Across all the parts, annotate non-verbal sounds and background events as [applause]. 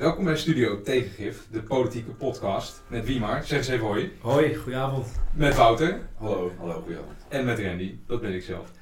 Welkom bij Studio Tegengif, de politieke podcast. Met Wiemar, zeg eens even hoi. Hoi, goedenavond. Met Wouter. Hallo, hallo, goedenavond. En met Randy, dat ben ik zelf.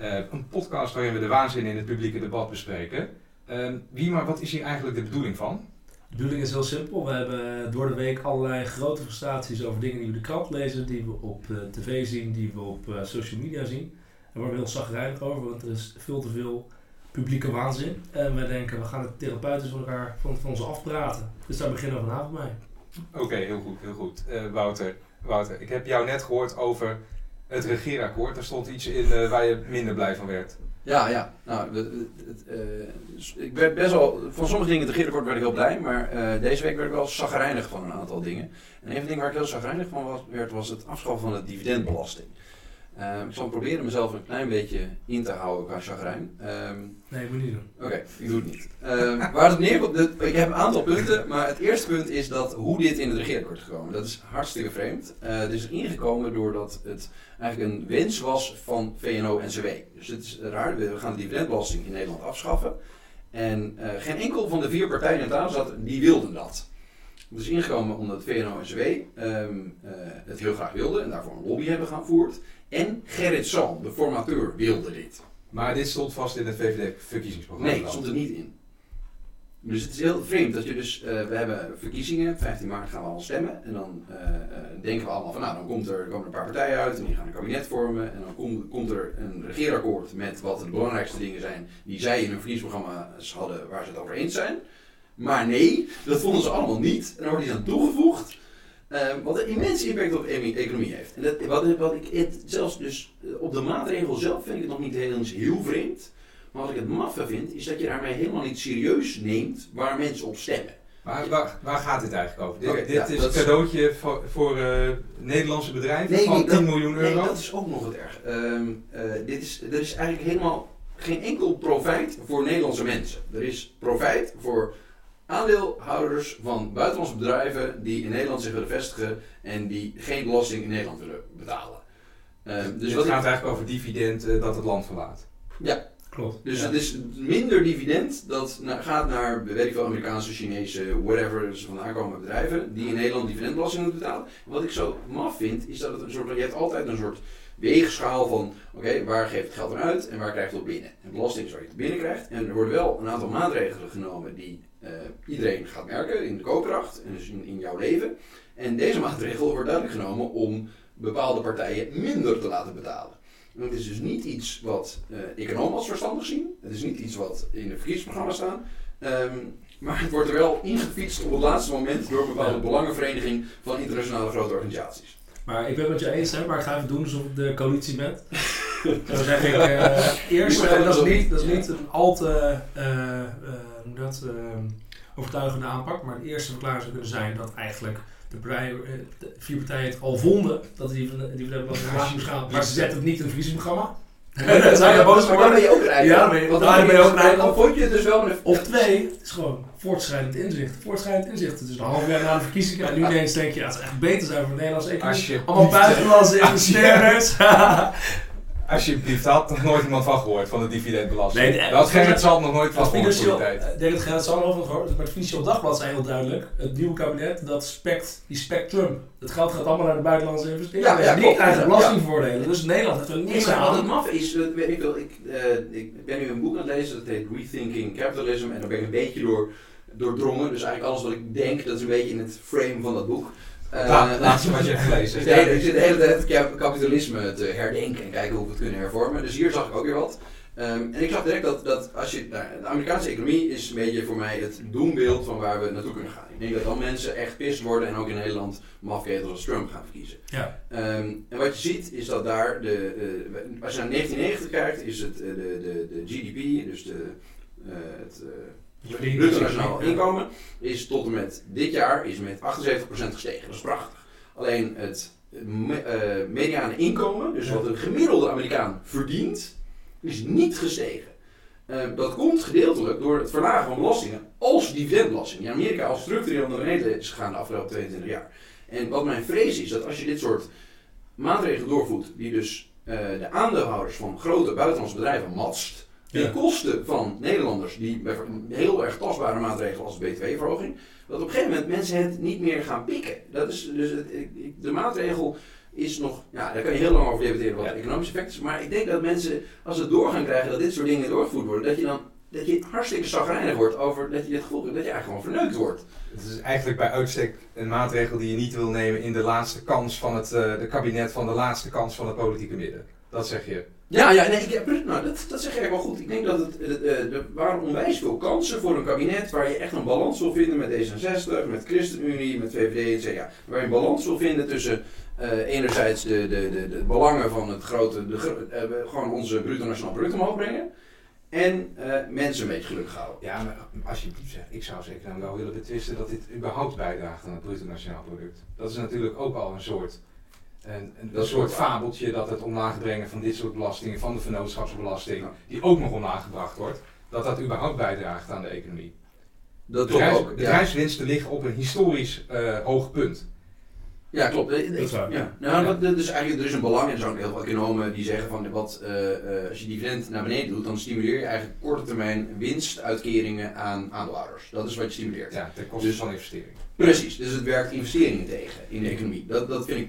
Uh, een podcast waarin we de waanzin in het publieke debat bespreken. Uh, Wiemar, wat is hier eigenlijk de bedoeling van? De bedoeling is heel simpel. We hebben door de week allerlei grote frustraties over dingen die we in de krant lezen, die we op uh, tv zien, die we op social media zien. Daar worden we heel zagrijnig over, want er is veel te veel publieke waanzin. En wij denken, we gaan het therapeutisch van elkaar van, van ons afpraten. Dus daar beginnen we vanavond mee. Oké, heel goed, heel goed. Uh, Wouter, Wouter, ik heb jou net gehoord over het regeerakkoord. Daar stond iets in uh, waar je minder blij van werd. Ja, ja. Nou, het, het, uh, ik werd best wel, van sommige dingen in het regeerakkoord werd ik heel blij, maar deze week werd ik wel zagrijnig van een aantal dingen. En een van de dingen waar ik heel zagrijnig van was, werd, was het afschaffen van de dividendbelasting. Uh, ik zal proberen mezelf een klein beetje in te houden qua chagrijn. Um, nee, ik moet niet doen. Oké, ik doe het niet. Uh, waar het neerkomt, ik heb een aantal punten, maar het eerste punt is dat hoe dit in het regeerakkoord is gekomen. Dat is hartstikke vreemd. Uh, het is ingekomen doordat het eigenlijk een wens was van VNO-NCW. Dus het is raar, we gaan de dividendbelasting in Nederland afschaffen. En eh, geen enkel van de vier partijen in tafel zat, die wilden dat. Het is ingekomen omdat VNO-NCW um, het heel graag wilde en daarvoor een lobby hebben gaan voerd. En Gerrit Salm, de formateur, wilde dit. Maar dit stond vast in het VVD-verkiezingsprogramma? Nee, stond er niet in. Dus het is heel vreemd dat je dus, uh, we hebben verkiezingen, 15 maart gaan we al stemmen. En dan uh, denken we allemaal van, nou dan komt er, komen er een paar partijen uit en die gaan een kabinet vormen. En dan komt, komt er een regeerakkoord met wat de belangrijkste dingen zijn die zij in hun verkiezingsprogramma's hadden waar ze het over eens zijn. Maar nee, dat vonden ze allemaal niet. En dan wordt iets aan toegevoegd. Uh, wat een immense impact op de economie heeft. En dat, wat, wat ik het, zelfs dus eh, op de maatregel zelf vind ik het nog niet heel, heel vreemd. Maar wat ik het maffe vind, is dat je daarmee helemaal niet serieus neemt waar mensen op stemmen. Maar waar, waar gaat dit eigenlijk over? Dit, okay, dit ja, is een cadeautje voor, voor uh, Nederlandse bedrijven nee, van nee, 10 dat, miljoen euro? Nee, dat is ook nog het erg. Uh, dit is, er is eigenlijk helemaal geen enkel profijt voor Nederlandse mensen. Er is profijt voor aandeelhouders van buitenlandse bedrijven die in Nederland zich willen vestigen en die geen belasting in Nederland willen betalen. Uh, dus het gaat eigenlijk over dividend uh, dat het land verlaat. Ja, klopt. Dus het is minder dividend dat gaat naar, weet ik Amerikaanse, Chinese, whatever, dus vandaan komen bedrijven die in Nederland dividendbelasting moeten betalen. En wat ik zo maf vind, is dat het een soort, je hebt altijd een soort weegschaal van, oké, waar geeft het geld eruit en waar krijgt het op binnen? En belasting is waar je het binnen krijgt. En er worden wel een aantal maatregelen genomen die uh, iedereen gaat merken in de koopkracht en dus in, in jouw leven. En deze maatregel wordt duidelijk genomen om bepaalde partijen minder te laten betalen. En het is dus niet iets wat uh, economen als verstandig zien. Het is niet iets wat in de verkiezingsprogramma staat. Um, maar het wordt er wel ingefietst op het laatste moment door een bepaalde belangenvereniging van internationale grote organisaties. Maar ik ben het met je eens, hè, maar ik ga even doen alsof ik de coalitie ben. Dan zeg ik [laughs] uh, eerst, uh, dat, is niet, dat is niet een al te uh, dat, overtuigende aanpak, maar de eerste verklaring zou kunnen zijn dat eigenlijk de, partij, de vier partijen het al vonden dat die, die, die moest gaan, maar ze zetten het niet in het verkiezingsprogramma. [laughs] dat zou je boos worden. ben je ook rijden. Ja, want daar ben je ook rijden. Dan vond je het dus wel met Of twee, het is gewoon voortschrijdend inzicht. Voortschrijdend inzicht. Het is een half jaar na de verkiezingen. En nu ineens denk je, ja, het is echt beter zijn voor de Nederlandse economie. Allemaal buitenlandse [laughs] investeerders. [laughs] Alsjeblieft, daar had nog nooit iemand van gehoord, van de dividendbelasting. Nee, de, dat Gerrit zal nog nooit van gehoord voor tijd. Nee, dat Gerrit zal nog van gehoord. Maar het Financieel Dagblad is heel duidelijk. Het nieuwe kabinet, dat spekt, die spectrum. Het geld gaat allemaal naar de buitenlandse investeerders. Ja, ja, niet eigen belastingvoordelen. Dus Nederland heeft er niks aan. Wat het maf is, weet ik, wel, ik, uh, ik ben nu een boek aan het lezen, dat heet Rethinking Capitalism. En daar ben ik een beetje door doordrongen. Dus eigenlijk alles wat ik denk, dat is een beetje in het frame van dat boek. Uh, laatste wat je hebt gelezen. [laughs] Nee, ik zit de hele tijd het kapitalisme te herdenken en kijken hoe we het kunnen hervormen. Dus hier zag ik ook weer wat. Um, en ik zag direct dat, dat als je, nou, de Amerikaanse economie is een beetje voor mij het doembeeld van waar we naartoe kunnen gaan. Ik denk dat dan mensen echt pist worden en ook in Nederland mafketels als Trump gaan verkiezen. Ja. Um, en wat je ziet is dat daar, de, uh, als je naar 1990 kijkt, is het uh, de, de, de GDP, dus de, uh, het het nationaal inkomen is tot en met dit jaar is met 78% gestegen. Dat is prachtig. Alleen het uh, mediane inkomen, dus wat een gemiddelde Amerikaan verdient, is niet gestegen. Uh, dat komt gedeeltelijk door het verlagen van belastingen als dividendbelasting. In Amerika als structureel naar beneden is gegaan de afgelopen 22 jaar. En wat mijn vrees is, dat als je dit soort maatregelen doorvoert, die dus uh, de aandeelhouders van grote buitenlandse bedrijven matst, Ten Ja. koste van Nederlanders die bij heel erg tastbare maatregelen als btw-verhoging, dat op een gegeven moment mensen het niet meer gaan pikken. Dat is dus het, de maatregel is nog, ja, daar kan je heel lang over debatteren wat Ja. het economisch effect is, maar ik denk dat mensen, als ze het door gaan krijgen dat dit soort dingen doorgevoerd worden, dat je dan dat je hartstikke zagrijnig wordt over dat je het gevoel hebt dat je eigenlijk gewoon verneukt wordt. Het is eigenlijk bij uitstek een maatregel die je niet wil nemen in de laatste kans van het eh, de kabinet van de laatste kans van het politieke midden. Dat zeg je. Ja, ja, nee, ik, pre- nou, dat, dat zeg je eigenlijk wel goed. Ik denk dat het, het, eh, er waren onwijs veel kansen voor een kabinet waar je echt een balans wil vinden met D66, met ChristenUnie, met VVD CDA. Waar je een balans wil vinden tussen eh, enerzijds de, de, de, de belangen van het grote, de, eh, gewoon onze bruto nationaal product omhoog brengen. En eh, mensen een beetje gelukkig houden. Ja, maar alsjeblieft zeg, ik zou zeker dan wel willen betwisten dat dit überhaupt bijdraagt aan het bruto nationaal product. Dat is natuurlijk ook al een soort, een, een, Dat is soort fabeltje dat het omlaag brengen van dit soort belastingen, van de vennootschapsbelasting, Ja. die ook nog omlaag gebracht wordt, dat dat überhaupt bijdraagt aan de economie. Dat De, klopt. Ja. bedrijfswinsten liggen op een historisch eh, hoog punt. Ja, klopt. Eh, Dat is waar. Ja. Nou, wat- dus eigenlijk, er is een belang, en er zijn ook heel veel economen die zeggen van wat, eh, eh, als je dividend naar beneden doet, dan stimuleer je eigenlijk korte termijn winstuitkeringen aan aandeelhouders. Dat is wat je stimuleert. Ja, ten koste Dus- van investering. Precies, dus het werkt investeringen tegen in de economie. Dat, dat vind ik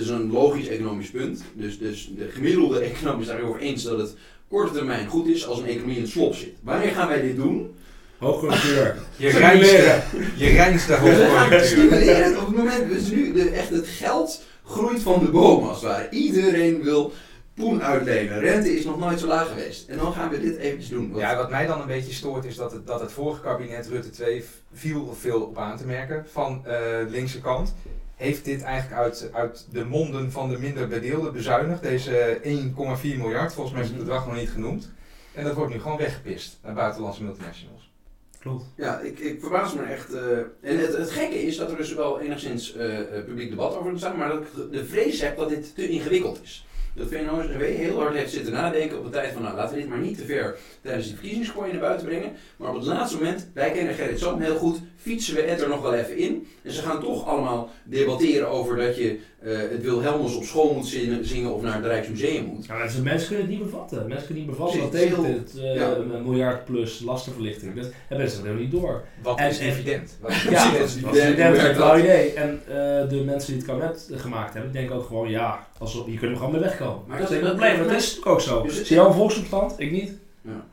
is een logisch economisch punt. Dus, dus de gemiddelde [laughs] econoom is daar over eens dat het korte termijn goed is als een economie in het slop zit. Wanneer gaan wij dit doen? Hoogconjunctuur. [laughs] Je reinste, je reinste We gaan hoogconjunctuur. stimuleren op het moment, dus nu de, echt het geld groeit van de boom als het ware. Iedereen wil poen uitlenen. Rente is nog nooit zo laag geweest. En dan gaan we dit eventjes doen. Want- Ja, wat mij dan een beetje stoort is dat het, dat het vorige kabinet, Rutte 2, viel veel op aan te merken van eh linkse kant. Heeft dit eigenlijk uit, uit de monden van de minder bedeelden bezuinigd, deze 1,4 miljard, volgens mij is het bedrag nog niet genoemd. En dat wordt nu gewoon weggepist naar buitenlandse multinationals. Klopt. Ja, ik, ik verbaas me echt. eh, en het, het gekke is dat er dus wel enigszins eh, publiek debat over staat, maar dat ik de vrees heb dat dit te ingewikkeld is. Dat VNO-NCW heel hard heeft zitten nadenken op de tijd van, nou laten we dit maar niet te ver tijdens die verkiezingsgooi naar buiten brengen. Maar op het laatste moment, wij kennen Gerrit Zoom heel goed, fietsen we het er nog wel even in. En ze gaan toch allemaal debatteren over dat je eh, het Wilhelmus op school moet zingen, zingen of naar het Rijksmuseum moet. Ja, maar mensen kunnen het niet bevatten. Mensen kunnen niet bevatten wat betekent heel- dit eh, ja. een miljard plus lastenverlichting. Dat hebben mensen helemaal niet door. Wat En- is en- evident. Wat is Ja, evident. dat die is een dat? idee. En eh, de mensen die het kabinet gemaakt hebben, denken ook gewoon, ja, als we, hier kunnen we gewoon mee wegkomen. Maar dat dat- dat- probleem, dat dat- is natuurlijk ook zo. Dus Zie je al een volksopstand? Ik niet. Ja,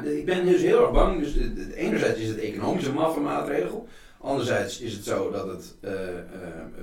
de- ik ben dus heel erg bang. Dus enerzijds is het economisch een maffe maatregel. Anderzijds is het zo dat het eh, eh,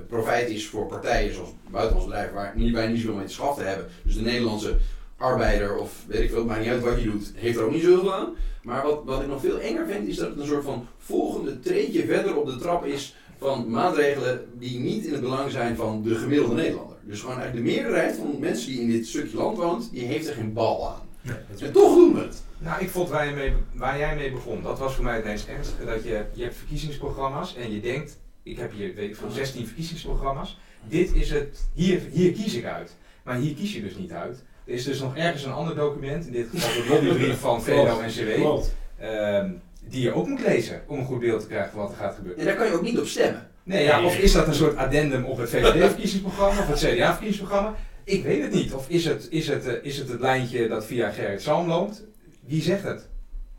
profijt is voor partijen zoals buitenlandse bedrijven waar niet, wij niet zoveel mee te schaften hebben. Dus de Nederlandse arbeider of weet ik veel, maakt niet uit wat je doet, heeft er ook niet zoveel aan. Maar wat, wat ik nog veel enger vind is dat het een soort van volgende treedje verder op de trap is van maatregelen die niet in het belang zijn van de gemiddelde Nederlander. Dus gewoon eigenlijk de meerderheid van mensen die in dit stukje land woont, die heeft er geen bal aan. Nee, En toch doen we het. Nou, ik vond waar, je mee, waar jij mee begon, dat was voor mij het meest ernstige. Dat je, je hebt verkiezingsprogramma's en je denkt, ik heb hier weet ik veel, 16 verkiezingsprogramma's. Dit is het, hier, hier kies ik uit. Maar hier kies je dus niet uit. Er is dus nog ergens een ander document, in dit geval de lobbybrief van VNO-NCW, Klopt. ehm, die je ook moet lezen om een goed beeld te krijgen van wat er gaat gebeuren. En daar kan je ook niet op stemmen. Nee, ja, of is dat een soort addendum op het VVD-verkiezingsprogramma of het CDA-verkiezingsprogramma? Ik weet het niet. Of is het is het, eh, is het, het lijntje dat via Gerrit Salm loopt? Wie zegt het?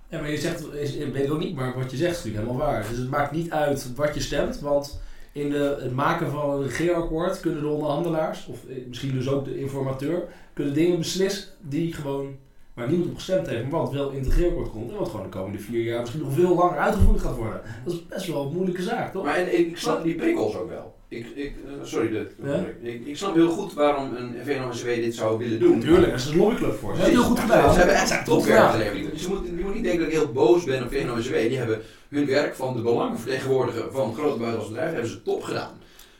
Ja, maar je zegt, is, weet ik ook niet, maar wat je zegt is natuurlijk helemaal waar. Dus het maakt niet uit wat je stemt, want in de, het maken van een regeerakkoord kunnen de onderhandelaars, of eh, misschien dus ook de informateur, kunnen dingen beslissen die gewoon, waar niemand op gestemd heeft, maar wat wel in het regeerakkoord komt en wat gewoon de komende vier jaar misschien nog veel langer uitgevoerd gaat worden. Dat is best wel een moeilijke zaak, toch? Maar en, ik snap die prikkels ook wel. Ik, ik, eh, sorry, de, Ja? ik, ik snap heel goed waarom een VNO-NCW dit zou willen doen. Natuurlijk, daar is een lobbyclub voor. Ze hebben heel goed gedaan. Ze hebben echt topwerk geleverd. Dus je moet, je moet niet denken dat ik heel boos ben op VNO-NCW. Die hebben hun werk van de belangen vertegenwoordigen van grote buitenlandse bedrijven hebben ze top gedaan.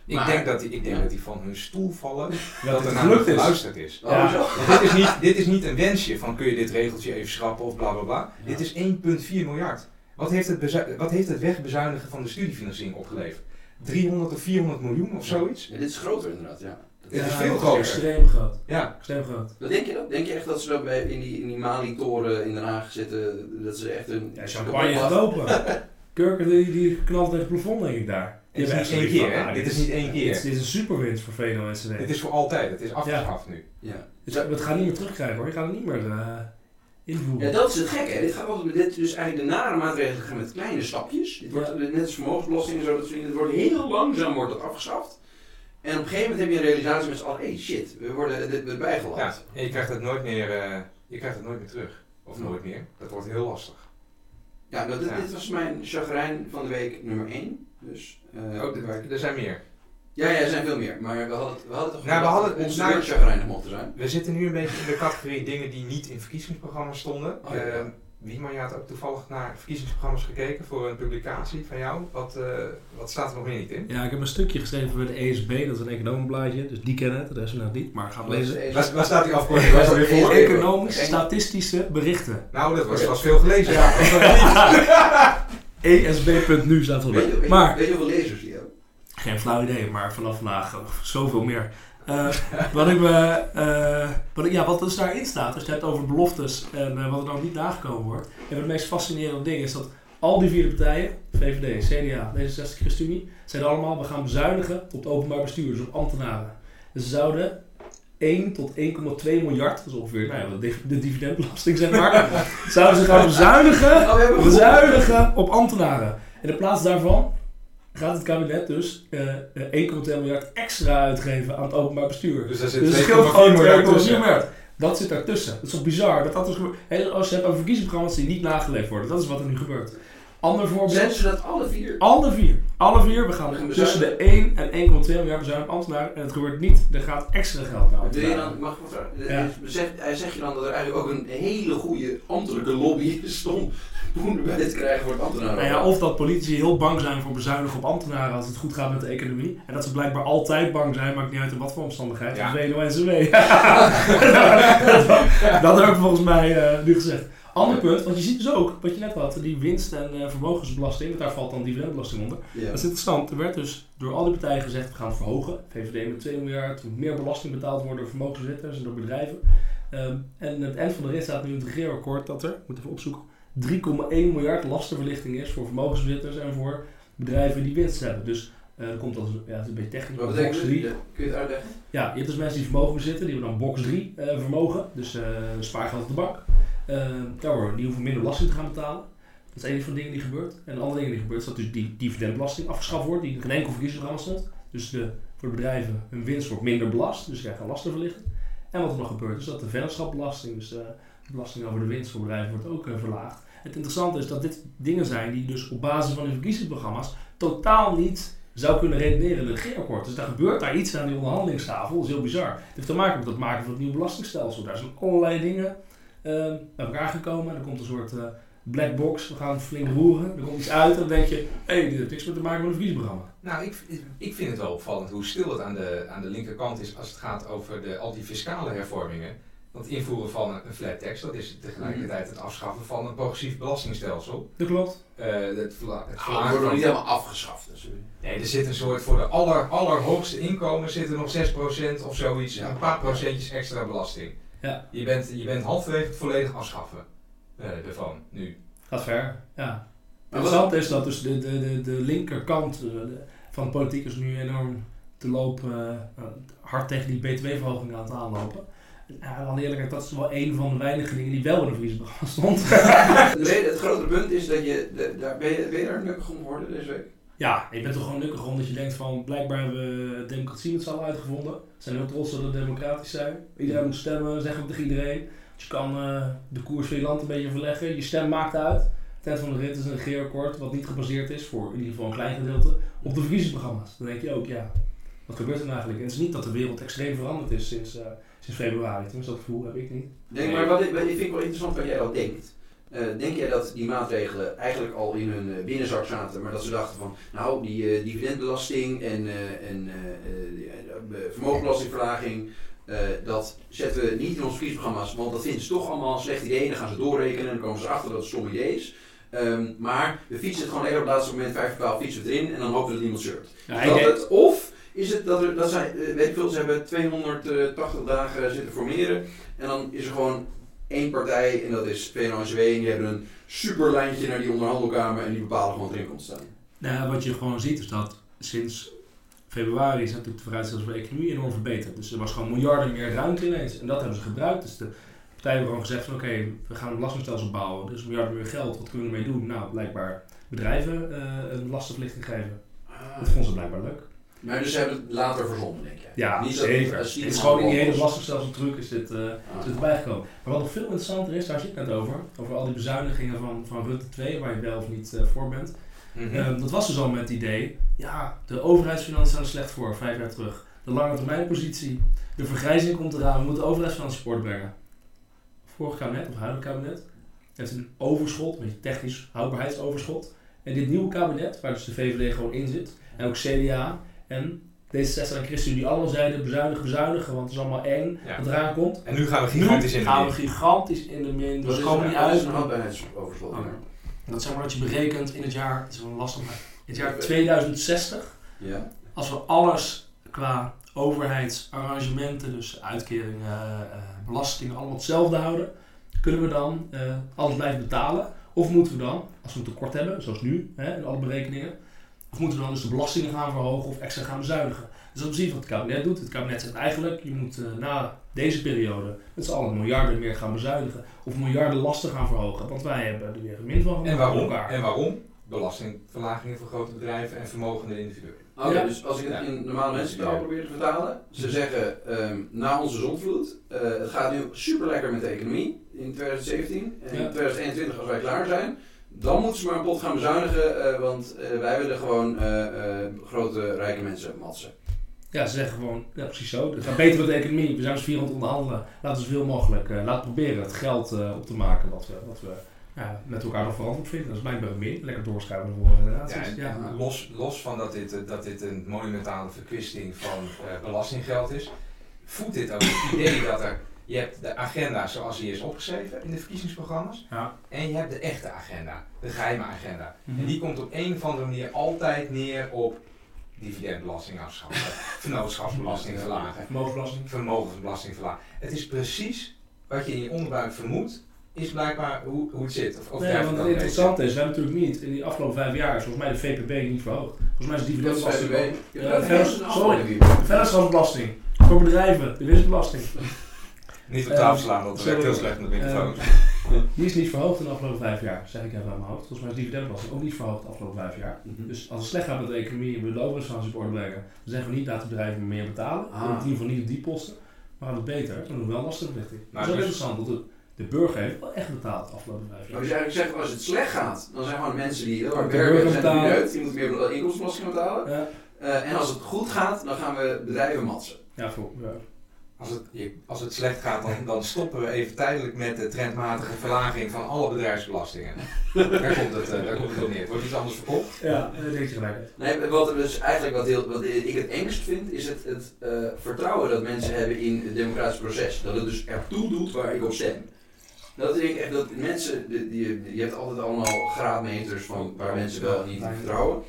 Ik Maar- denk, dat die, ik denk Ja. dat die van hun stoel vallen, Dat dat er het naar gelukt is. geluisterd is. Oh, Ja. dit, is niet, dit is niet een wensje van kun je dit regeltje even schrappen of bla bla bla. Dit is 1,4 miljard. Wat heeft, het wat heeft het wegbezuinigen van de studiefinanciering opgeleverd? 300 of 400 miljoen of zoiets? Ja, dit is groter inderdaad, ja. Het is veel dat groter. Extreem groot. Ja, Extreem groot. Wat denk je dat? Denk je echt dat ze dan bij, in die, in die Mali-toren in Den Haag zitten, dat ze echt een... Ja, champagne gaat open. [laughs] Kurken die, die knalt tegen het plafond, denk ik daar. dit is niet één keer, van, ah, Dit is niet één Dit is, keer. dit is een superwinst voor VNO NCW. Dit is voor altijd. Het is afgeschaft nu. Ja. Dus we gaan het niet meer terugkrijgen hoor. Je gaat het niet meer... eh, invoeren. Ja, dat is het gekke. Dit gaat altijd, dit dus eigenlijk de nare maatregelen gaan met kleine stapjes. Dit wordt, Net als vermogensbelasting en zo, dat. Het wordt heel langzaam wordt dat afgeschaft. En op een gegeven moment heb je een realisatie met z'n allen, hey shit, we worden dit erbij Ja, en je krijgt het nooit meer, eh, je krijgt het nooit meer terug. Of nooit meer. Dat wordt heel lastig. Ja, nou, dit, Ja. dit was mijn chagrijn van de week nummer 1. Dus, eh, Oh, er zijn meer. Ja, ja, er zijn veel meer. Maar we hadden, het- we hadden toch Nou, we hadden- onze nou- chagrijnig mochten zijn. We zitten nu een beetje in de categorie dingen die niet in verkiezingsprogramma's stonden. Oh, ja. Ehm, je had ook toevallig naar verkiezingsprogramma's gekeken voor een publicatie van jou. Wat, eh, wat staat er nog meer niet in? Ja, ik heb een stukje geschreven voor de ESB, dat is een economenblaadje, dus die kennen het, de rest nog niet, maar ga lezen. Waar, waar staat die afkorting? Waar is weer voor? Economisch- Economisch-statistische berichten. Nou, dat was, was veel gelezen. Ja. [laughs] ESB.nu staat weet, Maar, weet je hoeveel? Geen flauw idee, maar vanaf vandaag zoveel meer. Eh, [laughs] wat, ik me, eh, wat, ik, ja, wat dus daarin staat, als je het hebt over beloftes en eh, wat er dan niet nagekomen wordt. En het meest fascinerende ding is dat al die vier partijen, VVD, CDA, D66, ChristenUnie, zeiden allemaal we gaan bezuinigen op het openbaar bestuur, dus op ambtenaren. Dus ze zouden 1 tot 1,2 miljard, dat is ongeveer nou ja, de div- de dividendbelasting zeg maar, [laughs] zouden ze gaan bezuinigen Oh, bezuinigen op ambtenaren. En in plaats daarvan gaat het kabinet dus eh, eh, 1,2 miljard extra uitgeven aan het openbaar bestuur. Dus daar zit Dus het 2,4 scheelt gewoon 2,4 miljard. Dat zit daartussen. Dat is toch bizar? Dat dat dus Als je hebt over verkiezingsprogramma's die niet nageleefd worden. Dat is wat er nu gebeurt. Ander voorbeeld. ze dat alle vier? Alle vier. Alle vier. We gaan We tussen de 1 en 1,2 miljard bezuinigen op ambtenaren. En het gebeurt niet. Er gaat extra geld naar Wil je ambtenaren. dan, mag ik wat vragen? Ja. Eh, Zeg, eh, zeg je dan dat er eigenlijk ook een hele goede ambtelijke lobby is om poen erbij te krijgen voor het ambtenaren? Nou ja, of dat politici heel bang zijn voor bezuinigen op ambtenaren als het goed gaat met de economie. En dat ze blijkbaar altijd bang zijn, maakt niet uit in wat voor omstandigheid. Ja. Ja. WNO-NCW. dat heb ik volgens mij eh, nu gezegd. Ander punt, want je ziet dus ook, wat je net had, die winst- en eh, vermogensbelasting, want daar valt dan dividendbelasting onder. Ja. Dat is interessant. Er werd dus door al die partijen gezegd, we gaan het verhogen. VVD met 2 miljard, er moet meer belasting betaald worden door vermogensbezitters en door bedrijven. Ehm, en het eind van de rit staat nu het regeerakkoord dat er, ik moet even opzoeken, 3,1 miljard lastenverlichting is voor vermogensbezitters en voor bedrijven die winst hebben. Dus eh er komt als, ja, het is een beetje technisch, Wat maar betekent box dat? 3. Ja, Kun je het uitleggen? Ja, je hebt dus mensen die vermogen bezitten, die hebben dan box 3 eh, vermogen, dus eh spaargeld op de bank. Eh, daar worden, die hoeven minder belasting te gaan betalen. Dat is een van de dingen die gebeurt. En de andere ding die gebeurt is dat dus die dividendbelasting afgeschaft wordt, die in geen enkel verkiezingsprogramma stond. Dus de, voor de bedrijven hun winst wordt minder belast, dus je krijgt een lastenverlichting. En wat er nog gebeurt is dat de vennootschapbelasting, dus eh, de belasting over de winst voor bedrijven, wordt ook eh, verlaagd. Het interessante is dat dit dingen zijn die dus op basis van hun verkiezingsprogramma's totaal niet zou kunnen redeneren in het regeerakkoord. Dus daar gebeurt daar iets aan die onderhandelingstafel. Dat is heel bizar. Het heeft te maken met het maken van het nieuwe belastingstelsel. Daar zijn allerlei dingen bij elkaar gekomen. Er komt een soort eh, black box. We gaan flink roeren. Er komt iets uit en dan denk je... Hé, hey, dit heeft niks meer te maken met een verkiezingsprogramma. Nou, ik, ik vind het wel opvallend hoe stil het aan de, aan de linkerkant is als het gaat over de, al die fiscale hervormingen. Want het invoeren van een, flat tax, dat is tegelijkertijd het afschaffen van een progressief belastingstelsel. Dat klopt. Eh, het verla- het Ah, het wordt nog niet helemaal afgeschaft. Dus. Nee, er zit een soort, voor de aller, allerhoogste inkomen zit er nog 6% of zoiets, Ja. een paar procentjes extra belasting. Ja. Je bent, je bent halverwege het volledig afschaffen eh, ervan, nu. Gaat ver. Ja. Interessant is dat dus de, de, de, de linkerkant eh, de- van de politiek is nu enorm te lopen, eh, hard tegen die btw-verhoging aan het aanlopen. Ja, alle eerlijkheid, dat is wel een van de weinige dingen die wel in een verkiezingsprogramma [laughs] stond. De het grote punt is dat je, de, daar, ben, je ben je daar nukkig om geworden deze week? Ja, je bent toch gewoon nukkig omdat je denkt van blijkbaar hebben we democratie met z'n allen uitgevonden. We zijn heel trots dat we democratisch zijn. Iedereen moet stemmen, zeggen we tegen iedereen. Je kan eh, de koers van je land een beetje verleggen. Je stem maakt uit. Eind van de rit is een regeerakkoord wat niet gebaseerd is, voor in ieder geval een klein gedeelte, op de verkiezingsprogramma's. Dan denk je ook, ja, wat gebeurt er nou eigenlijk? En het is niet dat de wereld extreem veranderd is sinds, eh, sinds februari. Tenminste, dat gevoel heb ik niet. Nee. maar, wat ik, wat ik vind wel interessant wat jij dat denkt. Eh, denk jij dat die maatregelen eigenlijk al in hun eh, binnenzak zaten, maar dat ze dachten van, nou, die eh, dividendbelasting en, en vermogenbelastingverlaging, dat zetten we niet in onze verkiezingsprogramma's, want dat vinden ze toch allemaal een slecht idee. En dan gaan ze doorrekenen en dan komen ze achter dat het stom idee is. Ehm, maar we fietsen het gewoon even op het laatste moment, 5 voor 12 fietsen we erin en dan hopen we dat niemand zeurt. Ja, dat het? Of is het dat, er, dat zij, weet ik veel, ze hebben 280 dagen zitten formeren en dan is er gewoon één partij en dat is VNO-NCW en die hebben een super lijntje naar die onderhandelkamer en die bepalen gewoon wat erin komt staan. Nou, wat je gewoon ziet is dat sinds februari is natuurlijk de vooruitzichten voor de economie enorm verbeterd. Dus er was gewoon miljarden meer ruimte ineens. En dat hebben ze gebruikt. Dus de partijen hebben gewoon gezegd van oké, we gaan een belastingstelsel bouwen. Dus miljarden meer geld, wat kunnen we ermee doen? Nou, blijkbaar bedrijven eh, een belastingverlichting geven. Dat vonden ze blijkbaar leuk. Maar dus ze hebben het later verzonnen, denk je? Ja, Niet zeker. Het is gewoon in die hele belastingstelsel truc is dit, eh, Ah. is dit erbij gekomen. Maar wat nog veel interessanter is, daar zit ik net over, over al die bezuinigingen van, van Rutte 2, waar je wel of niet eh, voor bent. Mhm. Ehm, dat was dus al met het idee, ja, de overheidsfinanciën zijn er slecht voor, vijf jaar terug. De lange termijn positie, de vergrijzing komt eraan, we moeten de overheidsfinanciën sport brengen. Vorig kabinet, of huidige kabinet, heeft een overschot, een beetje technisch houdbaarheidsoverschot. En dit nieuwe kabinet, waar dus de VVD gewoon in zit, en ook CDA en D66 en ChristenUnie, die allemaal zeiden bezuinigen, bezuinigen, want het is allemaal eng Ja. wat eraan komt. En nu gaan we Nu gigantisch in de gaan we min. gigantisch in de min, Dat dus komen niet dat is uit. een houdbaarheidsoverschot. Oh. Dat zeg maar dat je berekent in het jaar, het is wel lastig, maar in het jaar 2060, Ja. als we alles qua overheidsarrangementen, dus uitkeringen, eh, belastingen, allemaal hetzelfde houden, kunnen we dan eh, alles blijven betalen? Of moeten we dan, als we een tekort hebben, zoals nu hè, in alle berekeningen, of moeten we dan dus de belastingen gaan verhogen of extra gaan bezuinigen? Dus dat is precies wat het kabinet doet. Het kabinet zegt eigenlijk, je moet eh, na deze periode met z'n allen miljarden meer gaan bezuinigen of miljarden lasten gaan verhogen, want wij hebben er weer min van En waarom? elkaar. En waarom? Belastingverlagingen voor grote bedrijven en vermogende individuen. Oké, Ja. dus als ik het Ja. in normale mensentaal probeer te vertalen. Ze zeggen, ehm, na onze zondvloed, eh, het gaat nu super lekker met de economie in 2017. En Ja. in 2021, als wij klaar zijn, dan moeten ze maar een pot gaan bezuinigen. eh, want eh, wij willen gewoon eh, eh, grote rijke mensen matsen. Ja, ze zeggen gewoon, ja precies zo. Het gaat beter met de economie. We zijn dus vier aan het onderhandelen. Laten we zoveel mogelijk, eh, laten proberen het geld eh, op te maken wat we, wat we ja, met elkaar nog verantwoord vinden. Dat is blijkbaar meer. Lekker doorschuiven naar de volgende generaties. Ja, Los, los van dat dit, dat dit een monumentale verkwisting van eh, belastinggeld is, voedt dit ook het idee dat er, je hebt de agenda zoals die is opgeschreven in de verkiezingsprogramma's, Ja. en je hebt de echte agenda, de geheime agenda. Mhm. En die komt op een of andere manier altijd neer op dividendbelasting afschaffen, [laughs] vennootschapsbelasting verlagen, Vermogensbelasting. vermogensbelasting verlagen. Het is precies wat je in je onderbuik vermoedt, is blijkbaar hoe, hoe het zit. Of, of Nee, want het interessante is, we hebben natuurlijk niet in die afgelopen vijf jaar is volgens mij de VPB niet verhoogd. Volgens mij is de Dat is dividendbelasting Ja. De vennootschapsbelasting. Voor bedrijven, de winstbelasting. [laughs] Niet op Eh, tafel slaan, want dat werkt heel slecht met microfoons. Die is niet verhoogd in de afgelopen vijf jaar, zeg ik even aan mijn hoofd. Volgens mij is de dividendbelasting ook niet verhoogd de afgelopen vijf jaar. Mhm. Dus als het slecht gaat met de economie en we de overheidsfinanciën op orde brengen, dan zeggen we niet laten bedrijven meer betalen. Ah. In ieder geval niet op die posten. Maar het beter, dan doen we wel lastenverlichting. Maar dat is ook dus- interessant, want de, de burger heeft wel echt betaald de afgelopen vijf Maar jaar. dus eigenlijk zeggen, als het slecht gaat, dan zijn gewoon mensen die heel hard De werken, zijn betalen. uit, die moeten meer inkomstenbelasting betalen. Ja, Eh, en als het goed gaat, dan gaan we bedrijven matsen. ja, voor, ja. Als het, je- als het slecht gaat, dan, dan stoppen we even tijdelijk met de trendmatige verlaging van alle bedrijfsbelastingen. daar, komt het, eh, daar komt het op neer. Wordt iets anders verkocht. ja daar denk je gelijk. Nee, wat dus eigenlijk wat, heel, wat ik het engst vind, is het, het eh, vertrouwen dat mensen hebben in het democratisch proces. Dat het dus ertoe doet waar ik op stem. Dat denk ik echt dat mensen, die, je hebt altijd allemaal graadmeters van waar mensen wel en niet in vertrouwen.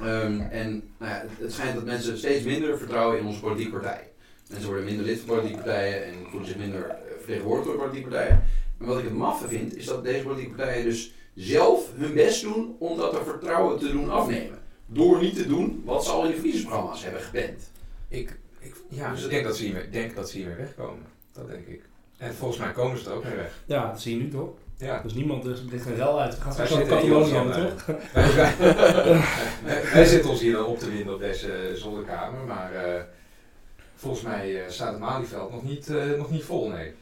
Ehm, en nou ja, het, het schijnt dat mensen steeds minder vertrouwen in onze politieke partij. Mensen worden minder lid van politieke partijen en voelen zich minder eh, vertegenwoordigd door politieke partijen. En wat ik het maffe vind, is dat deze politieke partijen dus zelf hun best doen om dat vertrouwen te doen afnemen. Door niet te doen wat ze al in de verkiezingsprogramma's hebben gepland. Ik, ik, ja, Dus ik denk dat, ze hiermee, denk dat ze hiermee wegkomen. Dat denk ik. En volgens mij komen ze er ook mee weg. Ja, dat zie je nu toch? Ja. Dus niemand, er ligt een rel uit. Zitten hier Catalonië dan, toch? Wij, wij, [laughs] wij- wij zitten ons hier dan op te winden op deze zolderkamer, maar eh, volgens mij eh, staat het Malieveld nog niet, eh, nog niet vol, nee.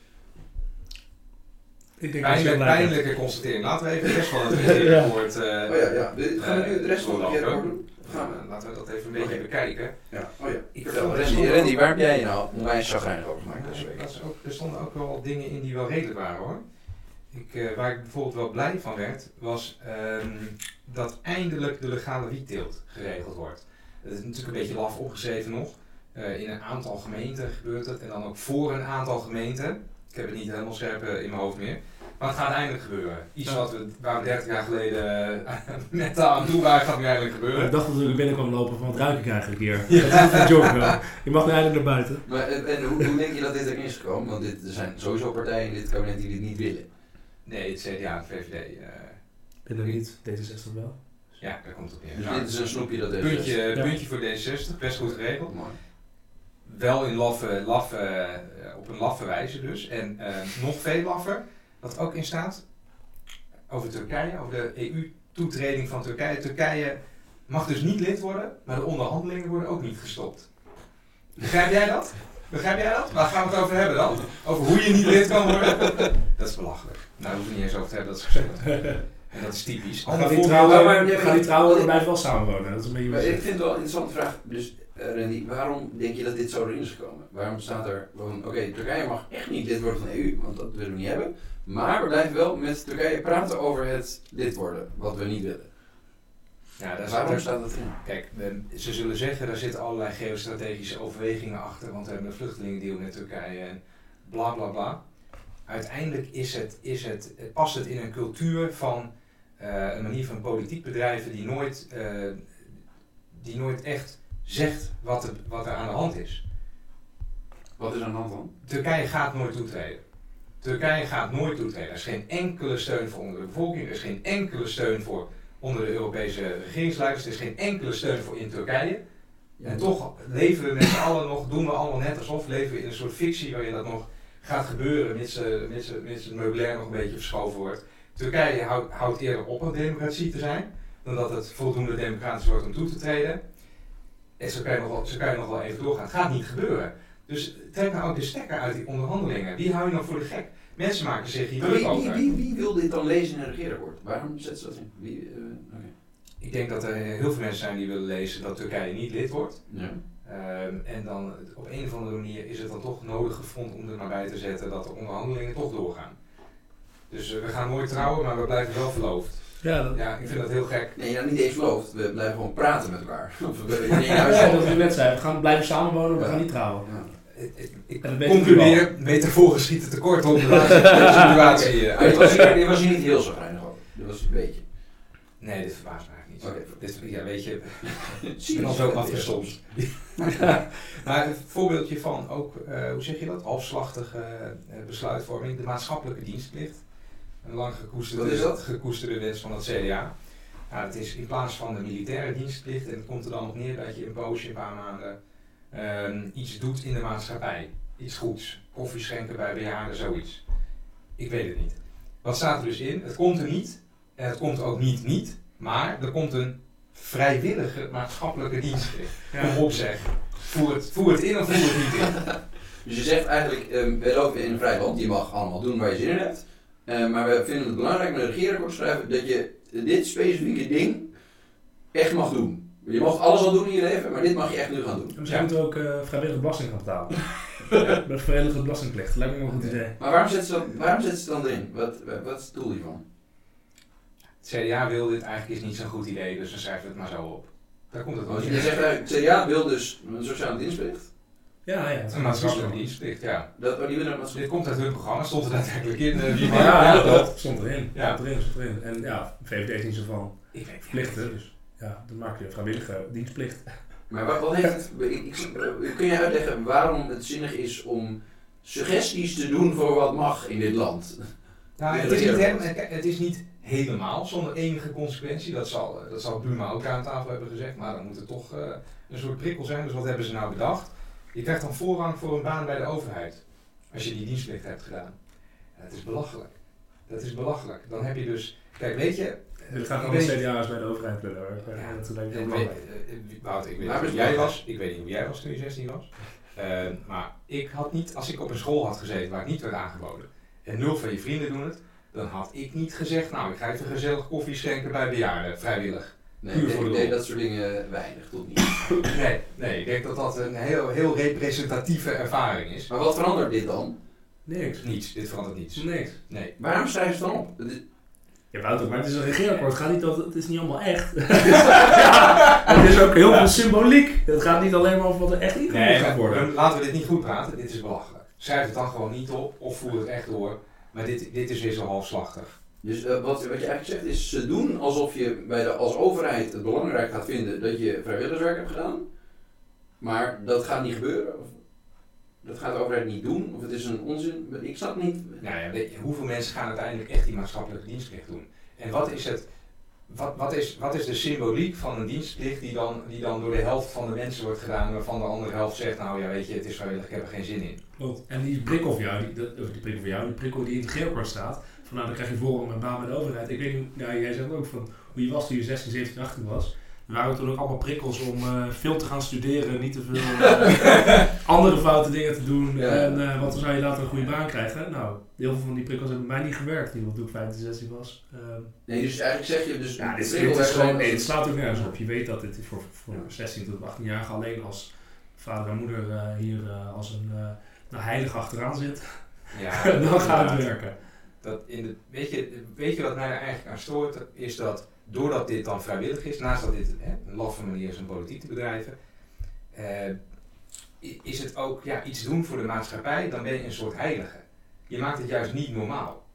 Ik denk dat je Pijnlijk, pijnlijke constatering. Laten we even de rest van het [laughs] regeerakkoord... eh, Oh ja, ja. We- Gaan we nu de rest van het regeerakkoord doen? Gaan we? Laten we dat even een beetje bekijken. Ja. Oh ja. Ik Vertel, er Randy, Randy, waar heb jij je nou onwijs chagrijnig over gemaakt deze week? ook, er stonden ook wel dingen in die wel redelijk waren hoor. Ik, eh, waar ik bijvoorbeeld wel blij van werd, was ehm, dat eindelijk de legale wietteelt geregeld wordt. Het is natuurlijk een beetje laf opgeschreven nog. Eh, in een aantal gemeenten gebeurt het en dan ook voor een aantal gemeenten. Ik heb het niet helemaal scherp eh, in mijn hoofd meer. Maar het gaat eindelijk gebeuren. Iets Ja. wat we, waar we 30 jaar geleden eh, [laughs] net aan toe waren, gaat nu eindelijk gebeuren. Ik dacht dat ik binnen kwam lopen van wat ruik ik eigenlijk hier. [laughs] Dat is een joke. wel. Je mag nu eindelijk naar buiten. Maar, en hoe, hoe denk je dat dit erin is gekomen? Want dit, er zijn sowieso partijen in dit kabinet die dit niet willen. Nee, het CDA en het VVD. eh, Ben er niet, D66 wel. ja, daar komt het op neer. Dus Nou, dit is een snoepje dat deze... Puntje, Ja. puntje voor D66, best goed geregeld. Mooi. Wel in laffe, laffe, eh, op een laffe wijze dus. En eh, nog veel laffer, wat ook in staat, over Turkije, over de EU-toetreding van Turkije. Turkije mag dus niet lid worden, maar de onderhandelingen worden ook niet gestopt. Begrijp jij dat? Begrijp jij dat? Waar gaan we het over hebben dan? Over hoe je niet lid kan worden? Dat is belachelijk. Nou, daar hoeven we niet eens over te hebben, dat is verschillend. En dat is typisch. Gaan die trouwen, maar- maar- gaan die trouwen maar blijven wel samenwonen. Dat is een beetje ik vind het wel een interessante vraag. Dus Randy, waarom denk je dat dit zo erin is gekomen? Waarom staat er gewoon, oké, Turkije mag echt niet lid worden van de EU, want dat willen we niet hebben. Maar we blijven wel met Turkije praten over het lid worden, wat we niet willen. Ja, daar Waarom zit staat dat in? Kijk, eh, ze zullen zeggen, daar zitten allerlei geostrategische overwegingen achter, want we hebben een vluchtelingendeal met Turkije en bla bla bla. Uiteindelijk is het, is het, eh, past het in een cultuur van eh, een manier van politiek bedrijven die nooit, eh, die nooit echt zegt wat er, wat er aan de hand is. Wat is aan de hand dan? Turkije gaat nooit toetreden. Turkije gaat nooit toetreden. Er is geen enkele steun voor onder de bevolking. Er is geen enkele steun voor onder de Europese regeringsleiders. Er is geen enkele steun voor in Turkije. En toch leven we met z'n allen nog, doen we allemaal net alsof, leven we in een soort fictie waarin dat nog gaat gebeuren, mits, eh, mits, mits het meubilair nog een beetje verschoven wordt. Turkije houdt, houdt eerder op een democratie te zijn, dan dat het voldoende democratisch wordt om toe te treden. En zo kan je nog wel, zo kan je nog wel even doorgaan. Het gaat niet gebeuren. Dus trek nou ook de stekker uit die onderhandelingen. Wie hou je nog voor de gek? Mensen maken zich hier druk over. wie, wie wil dit dan lezen in een regeerakkoord? Waarom zet ze dat in? Wie, eh. Ik denk dat er heel veel mensen zijn die willen lezen dat Turkije niet lid wordt. Ja. Ehm, en dan op een of andere manier is het dan toch nodig gevonden om er maar bij te zetten dat de onderhandelingen toch doorgaan. Dus eh, we gaan nooit trouwen, maar we blijven wel verloofd. Ja, dat, Ja, ik vind dat heel gek. Nee, ja, niet eens verloofd. We blijven gewoon praten met elkaar. [laughs] Of we willen in één huis ja, dat net zei. We gaan blijven samenwonen, we Ja. gaan niet trouwen. Ja. Ik- ik- dat concludeer, metaforen schieten tekort om de laatste situatie [laughs] uit je was hier, je was hier niet heel zagrijnig over. Dat was een beetje. Nee, dit verbaast me eigenlijk niet. Oké. Dit, ja, weet je, Zie [laughs] ik ben al zo afgestompt. maar een voorbeeldje van ook, eh, hoe zeg je dat, halfslachtige eh, besluitvorming, de maatschappelijke dienstplicht. Een lang gekoesterde, Wat is dat? gekoesterde wens van het CDA. Ja, het is in plaats van de militaire dienstplicht, en het komt er dan op neer dat je een poosje, een paar maanden, ehm, iets doet in de maatschappij. Iets goeds. Koffie schenken bij bejaarden, zoiets. Ik weet het niet. Wat staat er dus in? Het komt er niet, en het komt ook niet niet, maar er komt een vrijwillige maatschappelijke dienstplicht. Ja. Kom op zeg. Voer het, voer het in of voer het niet in. [laughs] Dus je zegt eigenlijk, ehm, we lopen in een vrij land, je mag allemaal doen waar je zin in hebt. Eh, maar we vinden het belangrijk met een regeerakkoord schrijven dat je dit specifieke ding echt mag doen. Je mag alles al doen in je leven, maar dit mag je echt nu gaan doen. Misschien Ja. moeten we ook eh, vrijwillige belasting gaan betalen. [laughs] Met vrijwillige belastingplicht. Lijkt me een goed idee. Maar waarom zetten ze dat, waarom zetten ze dan erin? Wat, wat is het doel hiervan? Het CDA wil dit eigenlijk is niet zo'n goed idee, dus dan schrijven we het maar zo op. Daar komt het wel je zegt eigenlijk, het CDA wil dus een sociale dienstplicht. Ja, ja. Een maatschappelijke dienstplicht, ja. Dat, oh, die willen Dit komt uit hun programma, stond er daadwerkelijk in. eh, Ja, ja, dat stond erin. Ja. Stond erin, stond erin. En ja, VVD is niet zo van Ik weet dus ja, dan maak je een vrijwillige dienstplicht. Maar wat, wat heeft het, ik, ik- kun je uitleggen waarom het zinnig is om suggesties te doen voor wat mag in dit land? Nou, Ja, het, is niet het is niet helemaal zonder enige consequentie. Dat zal, eh, dat zal Buma ook aan tafel hebben gezegd. Maar dan moet er toch eh, een soort prikkel zijn. Dus wat hebben ze nou bedacht? Je krijgt dan voorrang voor een baan bij de overheid. Als je die dienstplicht hebt gedaan. En dat is belachelijk. Dat is belachelijk. Dan heb je dus... Kijk, weet je... Gewoon weet- de CDA's bij de overheid willen. hoor. Ja, dat is denk ik belangrijk. eh, eh, Wouter, ik weet niet hoe jij wel. was. Ik weet niet hoe jij was toen je 16 was. Eh, maar ik had niet, als ik op een school had gezeten waar ik niet werd aangeboden. En nul van je vrienden doen het. Dan had ik niet gezegd, nou ik ga even gezellig koffie schenken bij bejaarden, vrijwillig. Nee, Puur ik voor denk, de ik denk lol. dat soort dingen weinig tot niet. [coughs] Nee, nee, ik denk dat dat een heel, heel representatieve ervaring is. Maar wat verandert dit dan? Niks. Niets, dit verandert niets. Niks. Nee. Waarom schrijven ze het dan op? Het is- Ja, Wouter, maar het is een regeerakkoord. Het gaat niet altijd, het is niet allemaal echt. ja, [laughs] [laughs] het is ook heel veel symboliek. Het gaat niet alleen maar over wat er echt ingevoerd Nee, gaat worden. laten we dit niet goed praten. Dit is belachelijk. Schrijf het dan gewoon niet op of voer het echt door. Maar dit, dit is weer zo halfslachtig. Dus eh, wat, wat je eigenlijk zegt is, ze doen alsof je bij de, als overheid het belangrijk gaat vinden dat je vrijwilligerswerk hebt gedaan. Maar dat gaat niet gebeuren. Of, dat gaat de overheid niet doen. Of het is een onzin. Ik snap niet. Nou ja, weet je, hoeveel mensen gaan uiteindelijk echt die maatschappelijke dienstplicht doen? En wat is het, wat, wat, is, wat is de symboliek van een dienstplicht die dan, die dan door de helft van de mensen wordt gedaan, waarvan de andere helft zegt, nou ja, weet je, het is vrijwillig, ik heb er geen zin in. Klopt. En die prikkel van jou, die, die prikkel van jou, die prikkel die in het geelkort staat, van nou dan krijg je voor een baan met de overheid. Ik weet niet, jij zegt ook van hoe je was toen je 16, 17, 18 was. Er waren toen ook allemaal prikkels om uh, veel te gaan studeren, niet te veel uh, [laughs] andere foute dingen te doen. Ja. En, uh, want dan zou je later een goede baan krijgen. Nou, heel veel van die prikkels hebben bij mij niet gewerkt, in toen ik 15, 16 was. Ehm, Nee, dus eigenlijk zeg je dus... ja, dit, is gewoon, nee, het slaat ook nergens op. Je weet dat dit voor, voor 16 tot 18-jarigen alleen als vader en moeder eh, hier eh, als een nou, heilig achteraan zit, Ja, [laughs] dan gaat het werken. Dat in de, weet, je, weet je wat mij er eigenlijk aan stoort? Is dat doordat dit dan vrijwillig is, naast dat dit hè, een laffe manier is om politiek te bedrijven, eh, is het ook ja, iets doen voor de maatschappij, dan ben je een soort heilige. Je maakt het juist niet normaal.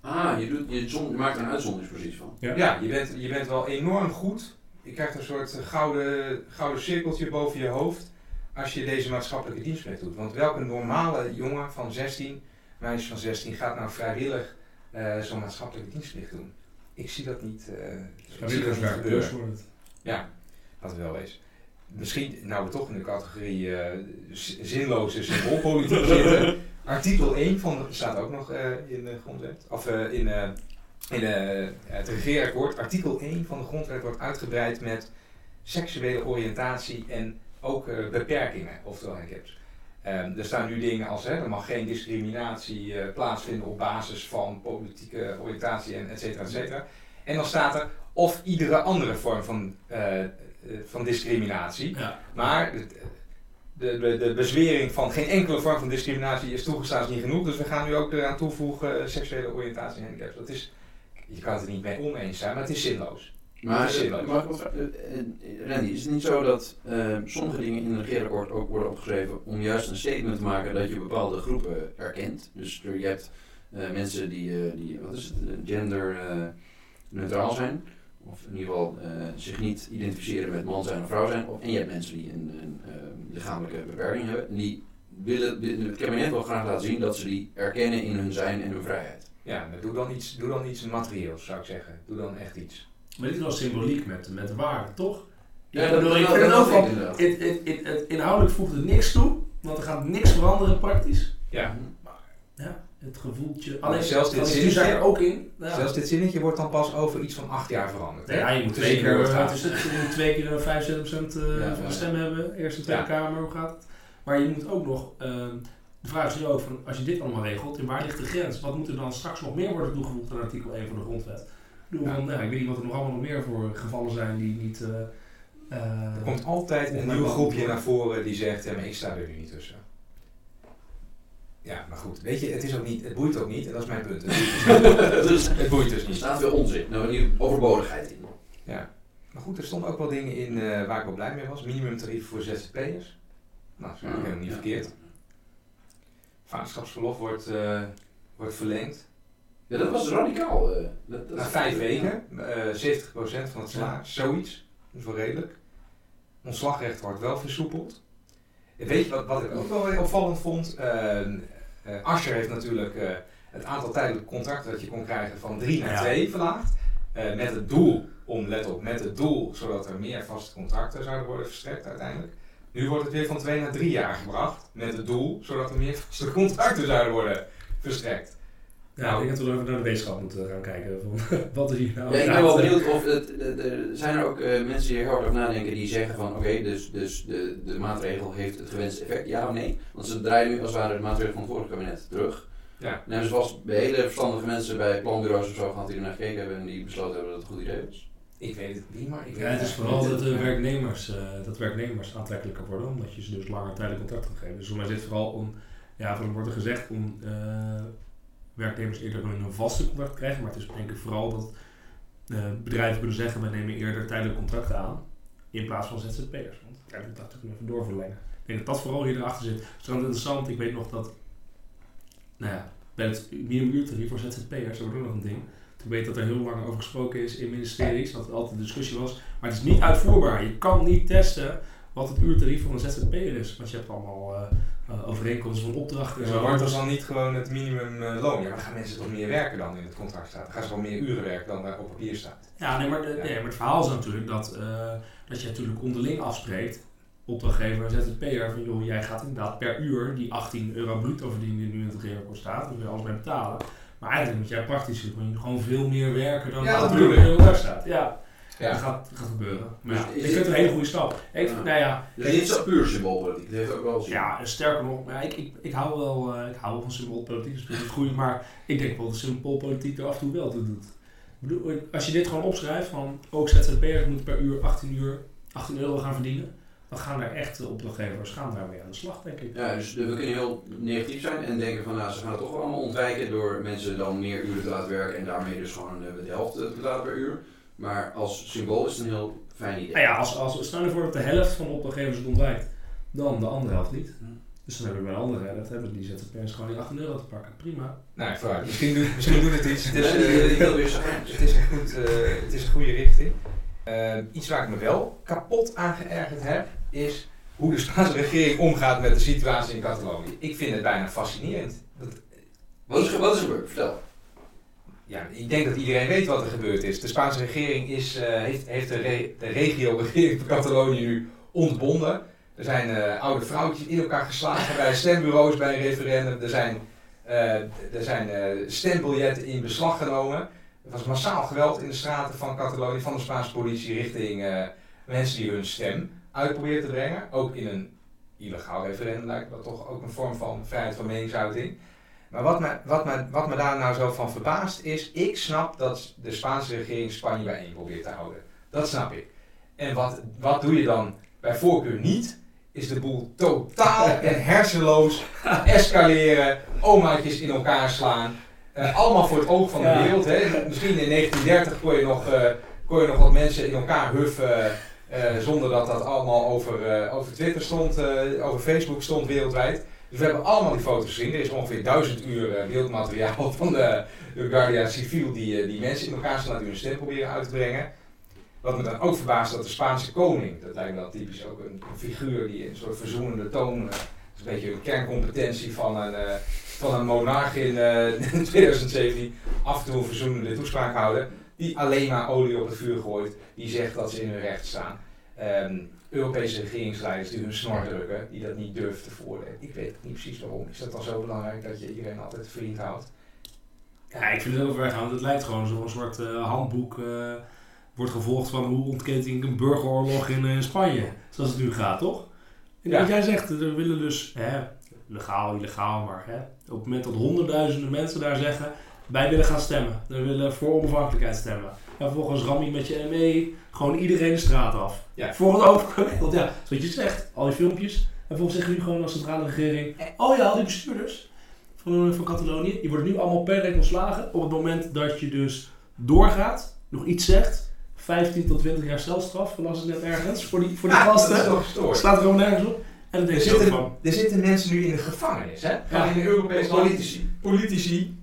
Ah, je, doet, je, zon- je maakt er een uitzonderingspositie van. Ja. Ja, je, bent, je bent wel enorm goed. Je krijgt een soort gouden, gouden cirkeltje boven je hoofd als je deze maatschappelijke dienstplicht doet. Want welke normale jongen van 16, meisje van 16, gaat nou vrijwillig eh, zo'n maatschappelijke dienstplicht doen? Ik zie dat niet, ik zie dat niet gebeuren. Ja, dat het wel is. Misschien, nou we toch in de categorie z- zinloze symboolpolitiek [laughs] zitten. Artikel 1 van, staat ook nog in de grondwet, of in, in het regeerakkoord. Artikel 1 van de grondwet wordt uitgebreid met seksuele oriëntatie en ook beperkingen, oftewel handicaps. Ehm, er staan nu dingen als, hè, er mag geen discriminatie eh, plaatsvinden op basis van politieke oriëntatie en et cetera, et cetera. En dan staat er, of iedere andere vorm van, eh, eh, van discriminatie. Ja. Maar de, de, de, bezwering van geen enkele vorm van discriminatie is toegestaan is niet genoeg. Dus we gaan nu ook eraan toevoegen seksuele oriëntatie en handicaps. Dat is, je kan het er niet mee oneens zijn, maar het is zinloos. Maar eh, mag ik vragen? Eh, eh, Randy, is het niet zo dat eh, sommige dingen in het regeerakkoord ook worden opgeschreven om juist een statement te maken dat je bepaalde groepen erkent? Dus er, je hebt eh, mensen die, eh, die, wat is het, eh, gender eh, neutraal zijn, of in ieder geval eh, zich niet identificeren met man zijn of vrouw zijn, of, en je hebt mensen die een, een eh, lichamelijke beperking hebben, en die willen, het kabinet wil graag laten zien dat ze die erkennen in hun zijn en hun vrijheid. Ja, maar doe dan iets, doe dan iets materieels, zou ik zeggen. Doe dan echt iets. Maar dit is wel symboliek met, met de waarde, toch? Ja, dat- bedoel, ik vind ook van, het, het, inhoudelijk voegt het niks toe, want er gaat niks veranderen praktisch. Ja. Ja, het gevoeltje. Maar Alleen zelfs dit van zinnetje- er ook in. Ja. Zelfs dit zinnetje wordt dan pas over iets van acht jaar veranderd. hè? Ja, je moet twee keer, het is je moet twee keer 75% eh, Ja, van de stem hebben. Eerste en Tweede. Kamer, hoe gaat het? Maar je moet ook nog, ehm, de vraag is nu ook van, als je dit allemaal regelt, in waar ligt de grens? Wat moet er dan straks nog meer worden toegevoegd aan artikel 1 van de grondwet? Ja. van, ja, ik weet niet wat er nog allemaal nog meer voor gevallen zijn die niet... eh, eh, Er komt altijd een nieuw groepje naar voren die zegt, ja, maar ik sta er nu niet tussen. Ja, maar goed, weet je, het is ook niet, het boeit ook niet, en dat is mijn punt. [laughs] Het boeit dus niet. Het boeit dus er niet. staat veel onzin, nou, overbodigheid in. Ja. Maar goed, er stonden ook wel dingen in eh, waar ik wel blij mee was. Minimumtarief voor ZZP'ers. Nou, dat is helemaal niet Ja. verkeerd. Vaderschapsverlof wordt, eh, wordt verlengd. Ja, dat was radicaal. eh. dat, dat Na vijf weken, eh 70% van het salaris, zoiets. Dat is wel redelijk. Ontslagrecht wordt wel versoepeld. En Weet je wat, wat ik ook wel opvallend vond? Uh, Ascher heeft natuurlijk eh, het aantal tijdelijke contracten dat je kon krijgen van drie naar Ja. twee verlaagd. Eh, met het doel, om let op, met het doel zodat er meer vaste contracten zouden worden verstrekt uiteindelijk. Nu wordt het weer van twee naar drie jaar gebracht. Met het doel zodat er meer vaste [laughs] contracten zouden worden verstrekt. Ja, ik denk dat we even naar de wetenschap moeten gaan kijken. Van, [laughs] wat is hier nou? Ja, ik ben wel benieuwd of het, zijn er ook eh, mensen die er heel hard over nadenken die zeggen van oké, dus, dus de, de maatregel heeft het gewenste effect, ja of nee? Want ze draaien nu als het ware de maatregel van het vorige kabinet terug. Ja. En hebben ze vast bij hele verstandige mensen bij planbureaus of zo gehad die er naar gekeken hebben en die besloten hebben dat het een goed idee was. Ik weet het niet, maar ik Ja, het is vooral dat de werknemers, eh, dat werknemers aantrekkelijker worden, omdat je ze dus langer tijdelijk contract gaat geven. Dus voor mij zit het vooral om, ja, van wordt er gezegd om eh, werknemers eerder een vaste contract krijgen, maar het is denk ik vooral dat eh, bedrijven kunnen zeggen, we nemen eerder tijdelijke contracten aan, in plaats van ZZP'ers. Want tijdelijk contracten kunnen even doorverlengen. Ik denk dat dat vooral hier erachter zit. Het is interessant, ik weet nog dat, nou ja, bij het minimumuurtarief voor ZZP'ers, dat wordt ook nog een ding. Ik weet dat er heel lang over gesproken is in ministeries, dat er altijd een discussie was. Maar het is niet uitvoerbaar. Je kan niet testen wat het uurtarief van een ZZP'er is. Want je hebt allemaal, eh, uh, overeenkomsten van opdrachten. Maar wordt dan niet gewoon het minimumloon? Ja, maar gaan mensen toch meer werken dan in het contract staat? Dan gaan ze wel meer uren werken dan daar op papier staat. Ja, nee, maar, de, nee, maar het verhaal is natuurlijk dat, uh, dat je natuurlijk onderling afspreekt, opdrachtgever, ZZP'er, van joh, jij gaat inderdaad per uur die 18 euro bruto verdienen die nu in het regeerakkoord staat, daar wil je alles mee betalen. Maar eigenlijk moet jij praktisch gewoon veel meer werken dan ja, dat er daar staat. Ja. Ja. Dat gaat, gaat gebeuren. Maar Dus ja, is ik vind het een hele goede stap. Ik, Ja. Nou ja, Dus zo puur symboolpolitiek. Het heeft ook wel zin. ja, en sterker nog, ja, ik, ik, ik, hou wel, eh, ik hou wel van symboolpolitiek, dat is het goede, maar ik denk wel dat symboolpolitiek er af en toe wel toe doet. Ik bedoel, als je dit gewoon opschrijft van ook ZZP'ers moeten per uur 18 uur 18 euro gaan verdienen, dan gaan er echt de opdrachtgevers gaan daarmee aan de slag, denk ik. Ja, dus we kunnen heel negatief zijn en denken van nou, ze gaan het toch allemaal ontwijken door mensen dan meer uren te laten werken en daarmee dus gewoon eh, de helft te betalen per uur. Maar als symbool is het een heel fijn idee. Nou ja, als, als, stel je voor dat de helft van de opdrachtgevers het ontwijkt, dan de andere helft niet. Hm. Dus dan hebben we bij de andere helft, hebben die ZZP'ers gewoon die 18 euro te pakken. Prima. Nou, vooruit. Misschien, doet, [laughs] misschien doet het iets. Het is, weer zo het is, een goed, eh, het is een goede richting. Eh, iets waar ik me wel kapot aan geërgerd heb, is hoe de Spaanse regering omgaat met de situatie in Catalonië. Ik vind het bijna fascinerend. Dat, Wat is, ge- wat is er gebeurd? Vertel. Ja, ik denk dat iedereen weet wat er gebeurd is. De Spaanse regering is, eh, heeft, heeft de, re- de regio-regering van Catalonië nu ontbonden. Er zijn eh, oude vrouwtjes in elkaar geslagen bij stembureaus bij een referendum. Er zijn, eh, er zijn stembiljetten in beslag genomen. Er was massaal geweld in de straten van Catalonië van de Spaanse politie richting mensen die hun stem uit proberen te brengen. Ook in een illegaal referendum lijkt dat toch ook een vorm van vrijheid van meningsuiting. Maar wat me, wat, me, wat me daar nou zo van verbaast is, ik snap dat de Spaanse regering Spanje bijeen probeert te houden. Dat snap ik. En wat, wat doe je dan bij voorkeur niet, is de boel totaal [laughs] en hersenloos escaleren, omaatjes in elkaar slaan. Eh, allemaal voor het oog van de Ja. wereld. Hè. Misschien in 1930 kon je nog, eh, kon je nog wat mensen in elkaar huffen. eh, zonder dat dat allemaal over, over Twitter stond, over Facebook stond wereldwijd. Dus we hebben allemaal die foto's gezien. Er is ongeveer duizend uur eh, beeldmateriaal van de, Guardia Civil die, eh, die mensen in elkaar slaan die hun stem proberen uit te brengen. Wat me dan ook verbaast dat de Spaanse koning, dat lijkt me wel typisch ook een, figuur die een soort verzoenende toon, eh, dat is een beetje een kerncompetentie van een, van een monarch in eh, [laughs] 2017, af en toe een verzoenende toespraak houden, die alleen maar olie op het vuur gooit, die zegt dat ze in hun recht staan. Ehm, Europese regeringsleiders die hun snor drukken, die dat niet durven te voordelen. Ik weet niet precies waarom. Is dat dan zo belangrijk dat je iedereen altijd vriend houdt? Ja, ik vind het heel ver gaan. Het lijkt gewoon zo'n soort eh, handboek. eh, wordt gevolgd van hoe ontketing ik een burgeroorlog in eh, Spanje. Zoals het nu gaat, toch? En Ja. wat jij zegt, we willen dus, hè, legaal, illegaal, maar hè, op het moment dat honderdduizenden mensen daar zeggen, wij willen gaan stemmen. We willen voor onafhankelijkheid stemmen. En vervolgens ram je met je ME gewoon iedereen de straat af. Ja. Voor het Want ja, dat is wat je zegt, al die filmpjes. En vervolgens zeggen jullie gewoon als centrale regering, oh ja, al die bestuurders van, van Catalonië, die worden nu allemaal per direct ontslagen. Op het moment dat je dus doorgaat, nog iets zegt, 15 tot 20 jaar celstraf, las ik net ergens, voor die, voor die Ah, dat is gasten. toch gestoord. Slaat er gewoon nergens op. En Er denk je ook zitten, van, er zitten mensen nu in de gevangenis, hè? Ja. in de Europese. Politici. Politici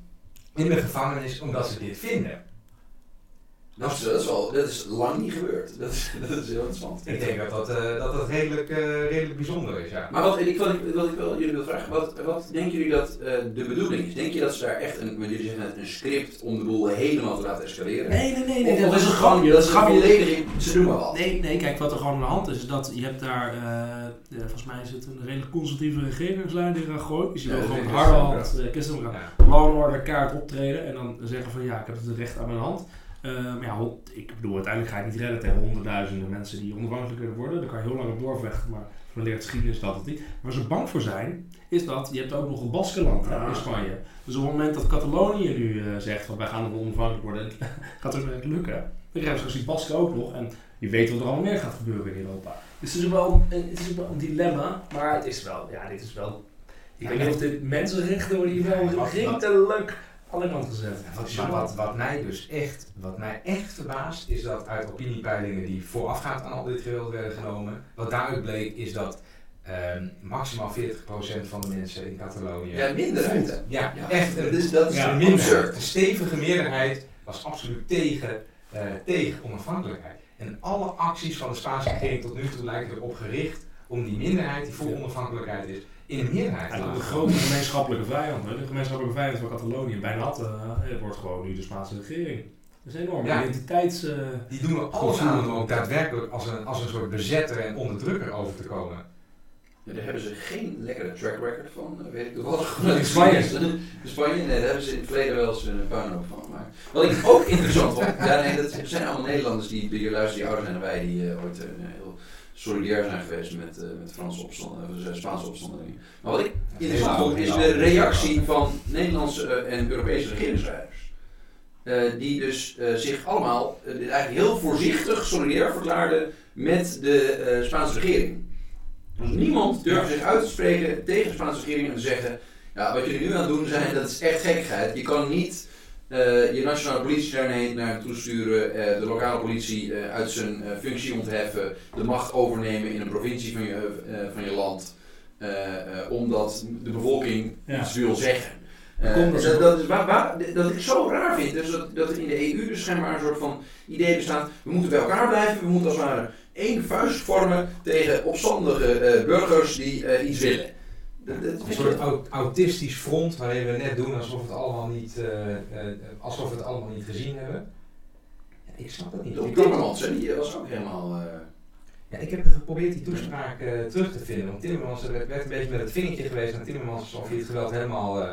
in de gevangenis omdat ze dit vinden. Dat is, dat, is wel, dat is lang niet gebeurd. [laughs] Dat is, dat is heel interessant. Ik denk dat dat, eh, dat, dat redelijk, eh, redelijk bijzonder is, ja. Maar wat, ik, wat, ik, wat ik wel jullie wil vragen, wat, wat denken jullie dat eh, de bedoeling is? Denk je dat ze daar echt een, jullie zeggen net, een script om de boel helemaal te laten escaleren? nee, nee, nee, nee, Of, of is het gewoon, dat is gewoon volledig, ze doen maar wat. Nee, nee, kijk, wat er gewoon aan de hand is, is dat je hebt daar, eh, eh, volgens mij zit een redelijk conservatieve regeringsleider, Rajoy. Dus je Ja, wil dat gewoon is hand, uh, ja. law and order kaart optreden en dan zeggen van ja, ik heb het recht aan mijn hand. Ehm, ja, ik bedoel, uiteindelijk ga je het niet redden tegen honderdduizenden mensen die onafhankelijk willen worden. Daar kan je heel lang op doorvechten, maar van leert geschiedenis dat het niet. Waar ze bang voor zijn, is dat je hebt ook nog een Baskenland in Ah. Spanje. Dus op het moment dat Catalonië nu eh, zegt van wij gaan onafhankelijk worden, [laughs] gaat het echt lukken, dan krijgen ze die Basken ook nog. En je weet wat er allemaal meer gaat gebeuren in Europa. Dus het is wel een, het is wel een dilemma, maar het is wel, ja, dit is wel. Ik weet niet of dit mensenrechten worden hier wel redelijk aan de kant gezet. Wat, maar wat, wat, mij dus echt, wat mij echt verbaast, is dat uit opiniepeilingen die voorafgaand aan al dit geweld werden genomen, wat daaruit bleek, is dat ehm, maximaal 40% van de mensen in Catalonië. Ja, minderheid. Ja, Ja, echt een, is, dat is Ja, een absurd. minderheid. Een stevige meerderheid was absoluut tegen, eh, tegen onafhankelijkheid. En alle acties van de Spaanse regering tot nu toe lijken erop gericht om die minderheid die voor onafhankelijkheid is, in de meerderheid Ja, de grote gemeenschappelijke vijand, hè. de gemeenschappelijke vijand van Catalonië, bijna had, eh, het wordt gewoon nu de Spaanse regering. Dat is een enorme Ja. identiteits... eh, Die doen er alles aan om ook daadwerkelijk als een, als een soort bezetter en onderdrukker over te komen. Ja, daar hebben ze geen lekkere track record van, eh, weet ik toevallig. [laughs] In Spanje. [laughs] In Spanje, nee, daar hebben ze in het verleden wel eens een puinhoop van gemaakt. Wat ik ook interessant vond, [laughs] ja, nee, dat zijn allemaal Nederlanders die die hier luisteren, die ouder zijn dan wij, die eh, ooit heel solidair zijn geweest met, eh, met de Franse of de Spaanse opstandelingen. Maar wat ik interessant vond, is de reactie van Nederlandse eh, en Europese regeringsleiders. Eh, die dus eh, zich allemaal eh, eigenlijk heel voorzichtig solidair verklaarden met de eh, Spaanse regering. Dus niemand durfde zich uit te spreken tegen de Spaanse regering en te zeggen: ja, wat jullie nu aan het doen zijn, dat is echt gekkigheid. Je kan niet eh, je nationale politie daarheen naar toe sturen, eh, de lokale politie eh, uit zijn eh, functie ontheffen, de macht overnemen in een provincie van je, eh, van je land, eh, eh, omdat de bevolking Ja. iets wil zeggen. Komt dat is waar, waar, dat ik zo raar vind, dus dat, dat er in de EU dus schijnbaar een soort van idee bestaat, we moeten bij elkaar blijven, we moeten als het ware één vuist vormen tegen opstandige eh, burgers die eh, iets willen. Dat, Een soort autistisch front waarin we net doen alsof, het allemaal niet, eh, eh, alsof we het allemaal niet gezien hebben. Ja, ik snap dat niet. Ik- Timmermans, die was ook helemaal... eh, Ja, ik heb geprobeerd die toespraak terug te vinden. Want Timmermans er werd werd een beetje met het vingertje geweest naar Timmermans alsof hij het geweld helemaal.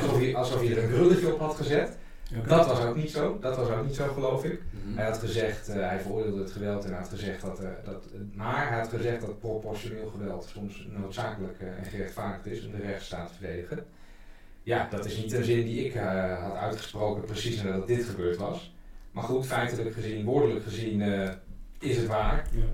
alsof, hij, alsof hij er een krulletje op had gezet. Dat was ook niet zo. Dat was ook niet zo, geloof ik. mhm. Hij had gezegd, eh, hij veroordeelde het geweld en hij had gezegd dat, eh, dat. maar hij had gezegd dat proportioneel geweld soms noodzakelijk eh, en gerechtvaardigd is om de rechtsstaat te verdedigen. Ja, dat is niet een zin die ik eh, had uitgesproken precies nadat dit gebeurd was. Maar goed, feitelijk gezien, woordelijk gezien, eh, is het waar. Ja.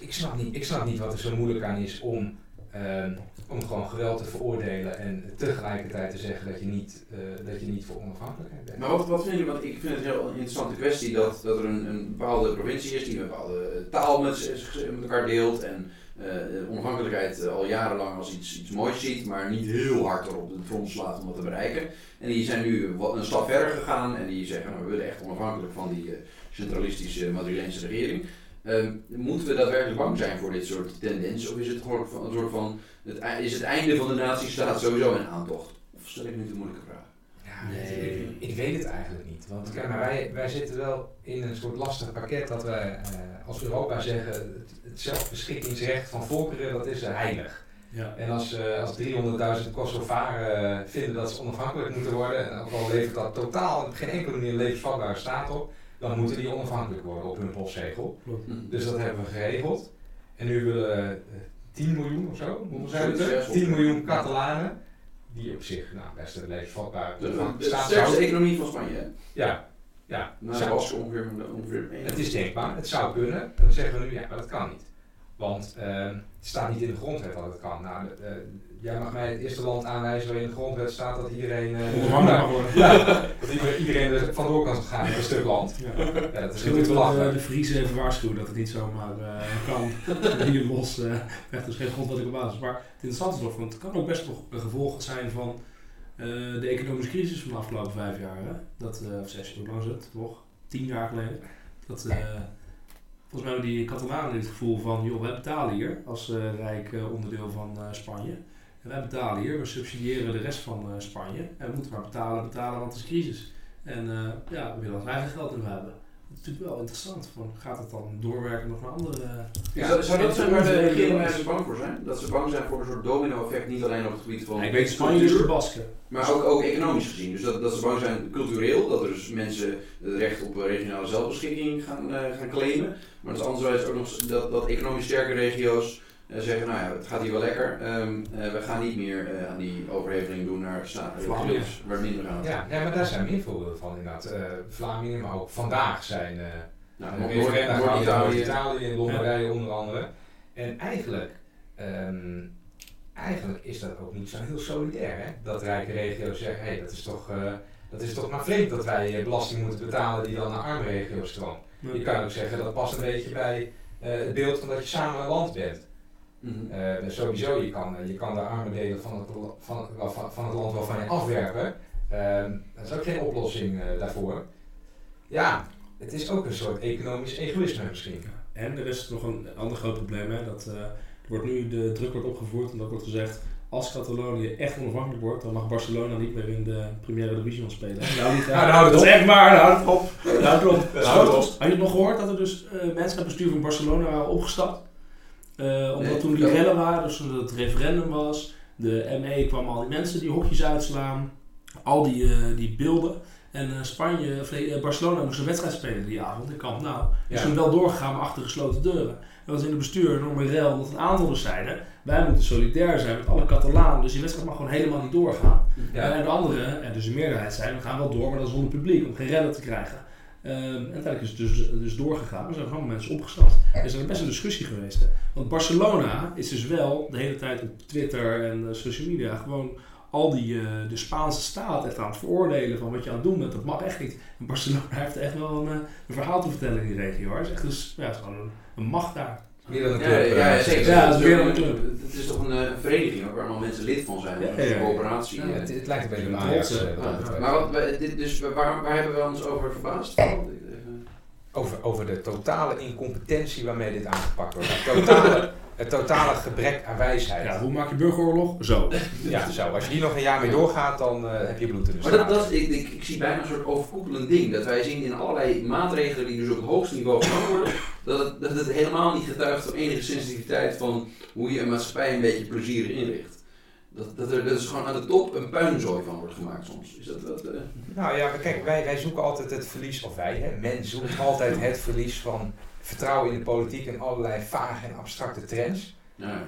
Ik snap, niet, ik snap niet wat er zo moeilijk aan is om, ehm, om gewoon geweld te veroordelen en tegelijkertijd te zeggen dat je niet, eh, dat je niet voor onafhankelijkheid bent. Maar wat, wat vind je, want ik vind het een heel interessante kwestie dat, dat er een, een bepaalde provincie is die een bepaalde taal met, met elkaar deelt en eh, onafhankelijkheid eh, al jarenlang als iets, iets moois ziet, maar niet heel hard erop de front slaat om dat te bereiken. En die zijn nu een stap verder gegaan en die zeggen, nou, we willen echt onafhankelijk van die centralistische Madrileense regering. Ehm, moeten we daadwerkelijk bang zijn voor dit soort tendens? Of is het gewoon van- een soort van, het, is het einde van de nazistaat sowieso een aantocht? Of stel ik nu te moeilijke vraag? Ja, Nee. ik, ik weet het eigenlijk niet. Want kijk, maar wij, wij zitten wel in een soort lastig pakket dat wij eh, als Europa zeggen, het, het zelfbeschikkingsrecht van volkeren, dat is eh, heilig. Ja. En als, eh, als 300.000 Kosovaren vinden dat ze onafhankelijk moeten worden, en ook al levert dat totaal op geen enkele manier een levensvatbare staat op, dan moeten die onafhankelijk worden op hun postzegel. Klopt. Dus dat hebben we geregeld. En nu willen eh, 10 miljoen of zo, hoeveel zijn het er? Zoiets, ja, 10 miljoen Catalanen, die op zich nou, best een levensvatbare De, de, de sterkste economie van Spanje, hè? Ja, ja. Basken ongeveer, ongeveer één. het is denkbaar, het zou kunnen. En dan zeggen we nu, ja, maar dat kan niet. Want eh, het staat niet in de grondwet dat het kan. Nou, eh, jij mag mij het eerste land aanwijzen waarin in de grondwet staat dat iedereen, eh, mag worden. [laughs] ja, dat iedereen- er vandoor kan gaan in een stuk land. Ja. Ja, dat is natuurlijk te we lachen. de, de Friese even waarschuwen dat het niet zomaar eh, kan. [laughs] Hier los, eh echt dus geen grondwettelijke basis. Maar het interessante is nog, want het kan ook best nog een gevolg zijn van eh, de economische crisis van de afgelopen vijf jaar. Hè? Dat, eh, of zes, hoe lang is het? Nog? Tien jaar geleden. Dat, eh, volgens mij hebben die Catalanen het gevoel van, joh, wij betalen hier als eh, rijk eh, onderdeel van eh, Spanje. En wij betalen hier, we subsidiëren de rest van eh, Spanje. En we moeten maar betalen, betalen, want het is crisis. En eh, ja, we willen ons eigen geld nu hebben. Dat is natuurlijk wel interessant. Van, gaat het dan doorwerken nog naar andere... Ja, zou, zou dat zijn waar de onvrede regering was. eigenlijk bang voor zijn? Dat ze bang zijn voor een soort domino-effect, niet alleen op het gebied van Ja, ik weet Spanje is de Basken. maar ook, ook economisch gezien. Dus dat, dat ze bang zijn cultureel, dat er dus mensen het recht op regionale zelfbeschikking gaan, eh, gaan claimen. Maar dat is anderzijds ook nog dat, dat economisch sterke regio's eh, zeggen, nou ja, het gaat hier wel lekker. Ehm, eh, we gaan niet meer eh, aan die overheveling doen naar staten Vlaanderen. waar minder gaat. Ja, ja, maar daar zijn meer voorbeelden van inderdaad. Eh Vlamingen, maar ook vandaag zijn eh Nou, Noord- Noord- in Noord-Italië. Noord-Italië en Lombardije onder andere. En eigenlijk, ehm, eigenlijk is dat ook niet zo heel solidair, hè? Dat rijke regio's zeggen, hé, hey, dat is toch... eh, dat is toch maar vreemd dat wij eh, belasting moeten betalen die dan naar arme regio's stroomt. Je kan ook zeggen dat past een beetje bij eh, het beeld van dat je samen een land bent. Mhm. Eh, sowieso, je kan, je kan de arme delen van het, van, van, van het land wel van je afwerpen. Ehm, dat is ook geen oplossing eh, daarvoor. Ja, het is ook een soort economisch egoïsme misschien. En er is nog een ander groot probleem. Hè, dat, eh, er wordt nu de druk wordt opgevoerd en dat wordt gezegd... als Catalonië echt onafhankelijk wordt, dan mag Barcelona niet meer in de Primera Division spelen. [laughs] Nou, niet, Nou, dat is op. echt waar, houdt het op. Houdt het op. Had je het nog gehoord dat er dus eh, mensen uit het bestuur van Barcelona waren opgestapt? Eh, omdat Nee, toen die rellen waren, dus toen het referendum was, de ME kwam al die mensen die hokjes uitslaan, al die, eh, die beelden. En eh, Spanje, of Barcelona moest een wedstrijd spelen die avond in Camp Nou. Is Ja. toen wel doorgegaan, maar achter gesloten deuren. Er was in het bestuur een enorme rel, dat een aantal dus zeiden, wij moeten solidair zijn met alle Catalanen, dus die wedstrijd mag gewoon helemaal niet doorgaan. Ja. En de anderen, en dus de meerderheid, zijn we gaan wel door, maar dat is zonder publiek, om geen rellen te krijgen. Ehm, en uiteindelijk is het dus, dus doorgegaan, er zijn gewoon mensen opgestapt. Er is er best een discussie geweest. Hè? Want Barcelona is dus wel de hele tijd op Twitter en eh, social media gewoon al die, eh, de Spaanse staat echt aan het veroordelen van wat je aan het doen bent. Dat mag echt niet. En Barcelona [laughs] heeft echt wel een, eh, een verhaal te vertellen in die regio. Hoor. Het is echt dus, ja, het is gewoon een, een macht daar. Meer dan een Ja, eh, zeker. Ja, het, het is een club. het is toch een eh, vereniging ook, waar allemaal mensen lid van zijn. Ja, een ja, ja. coöperatie. Ja, het, het lijkt een beetje Ajax. eh, eh, betreft. Maar wat, we- dit, dus waar, waar hebben we ons over verbaasd? Over, over de totale incompetentie waarmee dit aangepakt wordt. Het totale, [laughs] het totale gebrek aan wijsheid. Ja, hoe maak je burgeroorlog? Zo. Ja, zo. Als je hier nog een jaar mee doorgaat, dan eh, heb je bloed in de Maar dat, dat, ik, ik, ik zie bijna een soort overkoepelend ding. Dat wij zien in allerlei maatregelen die dus op het hoogste niveau genomen worden, dat het, dat het helemaal niet getuigt van enige sensitiviteit van hoe je een maatschappij een beetje plezierig inricht. Dat, dat er dus gewoon aan de top een puinzooi van wordt gemaakt soms. Is dat wat? eh, Nou ja, maar kijk, wij, wij zoeken altijd het verlies, of wij, hè, men zoekt [laughs] altijd het verlies van vertrouwen in de politiek en allerlei vage en abstracte trends.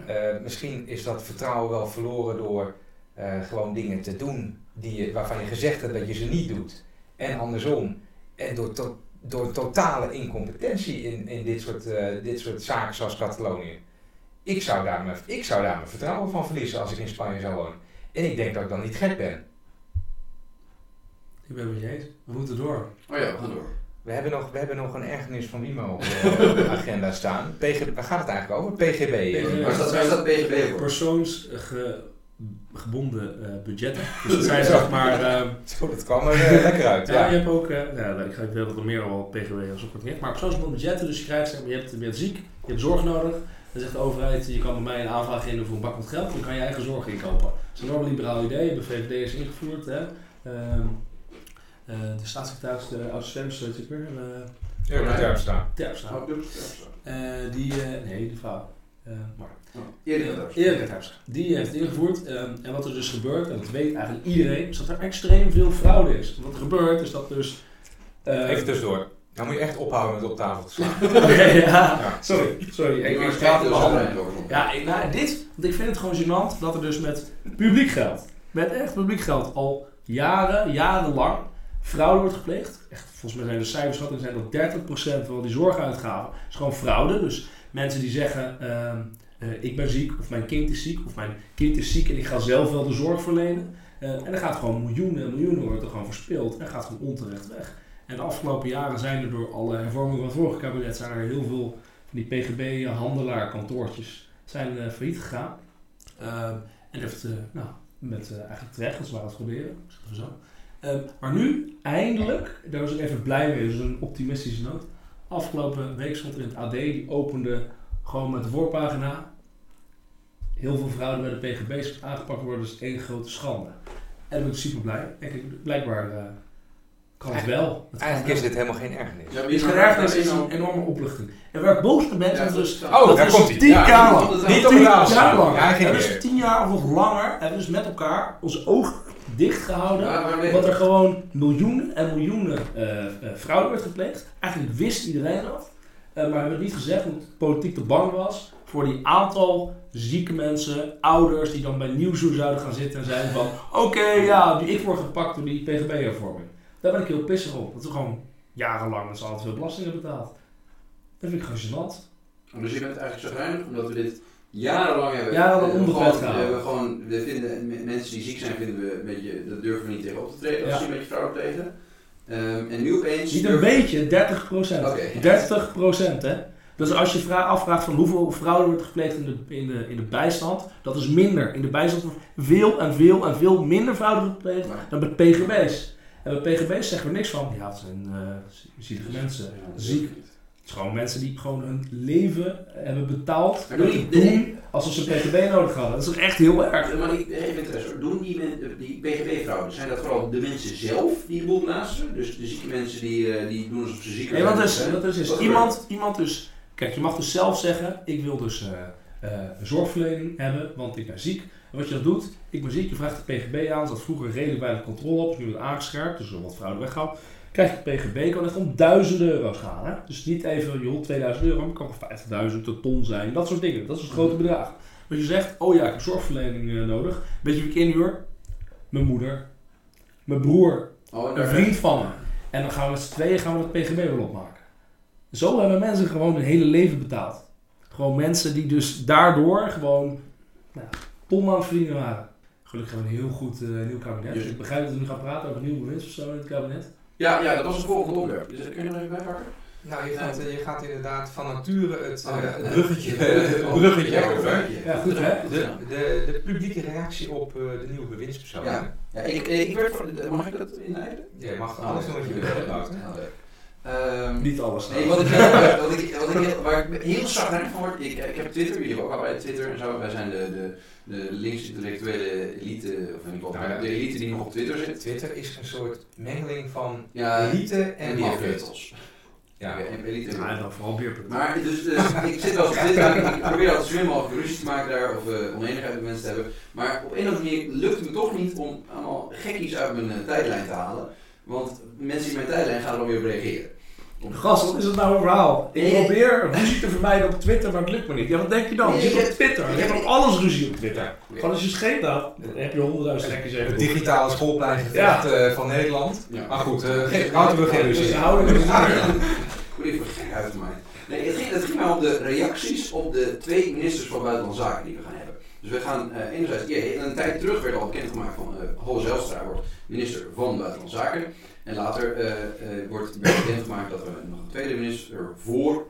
Eh, misschien is dat vertrouwen wel verloren door eh, gewoon dingen te doen die je, waarvan je gezegd hebt dat je ze niet doet. En andersom. En door, to- door totale incompetentie in, in dit, soort, eh, dit soort zaken zoals Catalonië. Ik zou, daar mijn, ik zou daar mijn vertrouwen van verliezen als ik in Spanje zou wonen. En ik denk dat ik dan niet gek ben. Ik ben het met je eens. We moeten door. oh ja, we gaan door. We hebben nog, we hebben nog een ergernis van Wimo op de, [laughs] agenda staan. PG, waar gaat het eigenlijk over? PGB. eh, PGB. Waar staat, waar staat PGB voor? Persoonsgebonden eh, budgetten. Dus dat zijn zeg maar. [laughs] ehm, Zo, dat kwam er eh, lekker uit. Ja, Ja. je hebt ook, eh ja, ik ga ik weet dat er meer al PGW als ook niet, maar persoonsgebonden budgetten, dus je krijgt, zeg maar, je, hebt, je bent ziek, je hebt zorg nodig, dan zegt de overheid, je kan bij mij een aanvraag indienen voor een bak met geld, dan kan je je eigen zorg inkopen. Dat is een enorm liberaal idee, de VVD is ingevoerd, hè. Ehm, eh, de staatssecretaris, de oud-stemmers, weet ik weer, uh, Ja, daar staan. Terpstra. Oh. Eh, die, eh, nee, die vrouw. Eh, maar Eerder dat. Erik Terpstra. Die heeft het ingevoerd. ehm, en wat er dus gebeurt, en dat weet eigenlijk iedereen, is dat er extreem veel fraude is. Wat er gebeurt, is dat dus... eh, Even tussendoor. Dan moet je echt ophouden met op tafel te slaan. [laughs] ja, Ja. sorry, sorry. Ik, ik Ik praat er mijn handen. over. Ja, ik, nou, dit, want ik vind het gewoon gênant dat er dus met publiek geld, met echt publiek geld, al jaren, jarenlang fraude wordt gepleegd. Echt, volgens mij zijn de cijferschattingen zijn dat 30% van die zorguitgaven is gewoon fraude. Dus mensen die zeggen, ehm, eh, ik ben ziek, of mijn kind is ziek, of mijn kind is ziek en ik ga zelf wel de zorg verlenen. Eh, en dan gaat gewoon miljoenen en miljoenen wordt er gewoon verspeeld en gaat gewoon onterecht weg. En de afgelopen jaren zijn er door alle hervormingen van het vorige kabinet zijn er heel veel van die PGB-handelaar-kantoortjes zijn eh, failliet gegaan. Ehm, en heeft, nou, met eigenlijk terecht, dat ze waren het proberen, we zo. Ehm, maar nu, eindelijk, daar was ik even blij mee, dus een optimistische noot. Afgelopen week stond er in het AD, die opende gewoon met de voorpagina. Heel veel fraude bij de PGB's aangepakt worden, dus één grote schande. En daar ben ik super blij. En kijk, blijkbaar eh, kan het wel. Het Eigenlijk is dit helemaal geen ergernis. Ja, Het is geen ergernis, is een enorme opluchting. En waar ik boos op ben, is dus Oh, dat daar is komt hij. tien Ja, jaar niet lang. Niet op Tien jaar lang. Ja, dus tien jaar of nog langer hebben we dus met elkaar onze ogen dicht gehouden. Ja, maar nee. Omdat er gewoon miljoenen en miljoenen eh eh, fraude werd gepleegd. Eigenlijk wist iedereen dat. Eh, maar we hebben het niet gezegd omdat de politiek te bang was voor die aantal zieke mensen, ouders die dan bij Nieuwsuur zouden gaan zitten en zeiden van [laughs] oké, ja, die- ik word gepakt door die PGB-hervorming. Daar ben ik heel pissig op. Dat we gewoon jarenlang met z'n allen veel belastingen betaald. Dat vind ik gewoon gênant. Dus je bent eigenlijk chagrijnig omdat we dit jarenlang hebben. Jarenlang gewoon- gehouden. We, hebben gewoon, we vinden mensen die ziek zijn, vinden we een beetje, dat durven we niet tegen op te treden als die een beetje fraude plegen. Ehm, en nu opeens. Niet een beetje, 30 procent. Oké. [laughs] 30 procent, hè. Dus als je vra- afvraagt van hoeveel fraude wordt gepleegd in de, in, de, in de bijstand, dat is minder. In de bijstand wordt veel en veel en veel minder fraude gepleegd dan bij PGB's. En bij PGB's zeggen we niks van, ja, het zijn zielige mensen, Ja, ziek. Is gewoon mensen die gewoon hun leven hebben betaald. Maar doen die- doen alsof ze PGB nodig hadden. Dat is echt heel erg. Maar ik even interesse hoor. Doen die, men- die PGB-vrouwen, zijn dat vooral de mensen zelf die de boel belasteren? Dus de zieke mensen die, eh, die doen alsof ze ziek Nee, zijn? dus, wat dus is, Wat iemand, iemand dus, kijk, je mag dus zelf zeggen, ik wil dus eh, eh, zorgverlening hebben, want ik ben ziek. En wat je dan doet, ik ben ziek, je vraagt de PGB aan, zat vroeger redelijk bij de controle op, is nu wordt aangescherpt, dus er wat fraude weggehaald. Krijg je PGB, kan echt om duizenden euro's gaan. Hè? Dus niet even, joh, 2000 euro, maar het kan wel 50.000, een ton zijn, dat soort dingen. Dat is een grote bedrag. Wat je zegt, oh ja, ik heb zorgverlening eh, nodig. Weet je wie ik inhuur? Mijn moeder, mijn broer, Oh, en een vriend van me. En dan gaan we met z'n tweeën gaan we het PGB wel opmaken. Zo hebben mensen gewoon hun hele leven betaald. Gewoon mensen die dus daardoor gewoon nou, ton aan het verdienen waren. Gelukkig hebben we een heel goed eh, nieuw kabinet. Dus- ik begrijp dat we nu gaan praten over nieuw bewindspersoon in het kabinet. Ja, ja, dat was het volgende onderwerp. Dus kun je nog even bijpakken? Nou, je gaat, je gaat inderdaad van nature het, Oh, ja. eh, het bruggetje, Oh, bruggetje ja, over. Ja, goed hè? De, de, de publieke reactie op eh, de nieuwe bewindspersoon. Ja. Ja, ik, eh, ik werd mag ik dat inleiden? Je mag alles doen wat je wil. Ehm, Niet alles. Nee, wat ik, heel- [laughs] wat ik, wat ik, heel- waar ik heel zagrijnig van word, ik, ik heb Twitter, jullie hebben ook allebei Twitter en zo. Wij zijn de, de, de links-intellectuele elite, of in ieder geval Nou de elite die nog op Twitter zit. Twitter is een soort mengeling van Ja, elite en en Ja. Ja, en elite. Ja, dan vooral beerpunt. Maar dus, dus ik zit wel op Twitter, ik, ik probeer altijd zo min mogelijk ruzie te maken daar, of uh, oneenigheid met mensen te hebben. Maar op een of andere manier lukt het me toch niet om allemaal gekkies uit mijn uh, tijdlijn te halen. Want mensen in mijn tijdlijn gaan er weer op reageren. Gast, wat is het nou een verhaal? Ik Nee. probeer ruzie te vermijden op Twitter, maar het lukt me niet. Ja, wat denk je dan? Nee, je zit op Twitter. ik Je heb- hebt op alles ruzie op Twitter. Ja. Gewoon als je scheet dan heb je honderdduizend Het even. digitale schoolpleingevecht eh, van Nederland. Ja. Maar goed, uh, laten we geen Dus ruzie. houden er Goed even gek uit mij. Nee, het ging, het ging maar om de reacties op de twee ministers van Buitenlandse Zaken die we gaan hebben. Dus we gaan uh, enerzijds, ja, een tijd terug werd al bekendgemaakt van uh, wordt minister van Buitenlandse Zaken. En later uh, wordt bekendgemaakt dat we nog een tweede minister voor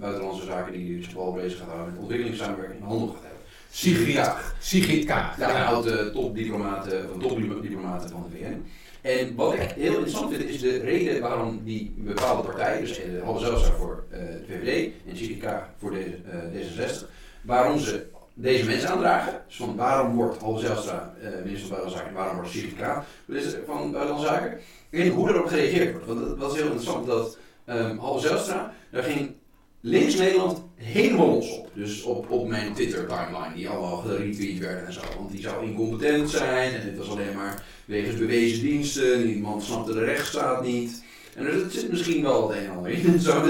Buitenlandse Zaken die zich vooral bezig gaat houden met ontwikkelingssamenwerking in handel gaat hebben. Sigrid Kaag. Sigrid Kaag. Ja, een oude topdiplomaten van topdiplomaten van de VN. En wat ik heel interessant vind, is de reden waarom die bepaalde partij, dus Halve Zijlstra voor de VVD en Sigrid Kaag voor de, uh, D66, waarom ze deze mensen aandragen. Dus van waarom wordt Halve Zijlstra uh, minister van Buitenlandse Zaken en waarom wordt Sigrid Kaag minister van Buitenlandse Zaken. En hoe erop gereageerd wordt. Want dat was heel interessant dat um, Halve Zijlstra, daar ging links Nederland helemaal los op. Dus op, op mijn Twitter-timeline, die allemaal geretweet werden en zo. Want die zou incompetent zijn en het was alleen maar wegens bewezen diensten. Die man snapte de rechtsstaat niet. En er zit misschien wel het een en ander in. [laughs] zo,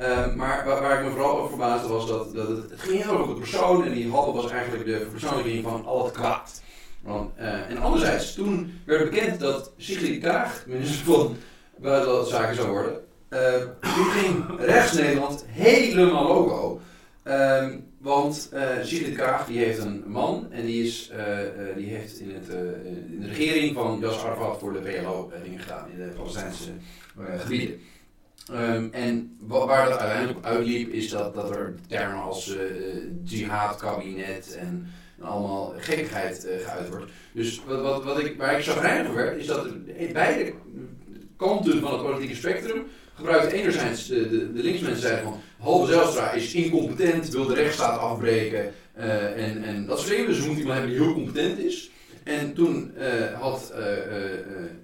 uh, maar waar, waar, ik me vooral over verbaasde was dat, dat het, ging heel erg over de persoon. En die Halle was eigenlijk de verpersoonlijking van al het kwaad. Want, uh, en anderzijds, toen werd bekend dat Sigrid Kaag minister van Buitenlandse Zaken zou worden. Uh, toen ging rechts Nederland helemaal loco. Um, want uh, Sigrid Kaag die heeft een man en die, is, uh, die heeft in, het, in de regering van Yasser Arafat voor de PLO dingen gedaan in de Palestijnse gebieden. Um, en waar dat uiteindelijk op uitliep is dat, dat er termen als jihad-kabinet en, en allemaal gekkigheid geuit wordt. Dus wat, wat, wat ik, waar ik zo reinig werd is dat beide kanten van het politieke spectrum gebruikte enerzijds de, de, de linksmensen van Halve Zijlstra is incompetent, wil de rechtsstaat afbreken uh, en, en dat soort dingen. Dus we moeten iemand hebben die heel competent is. En toen uh, had uh,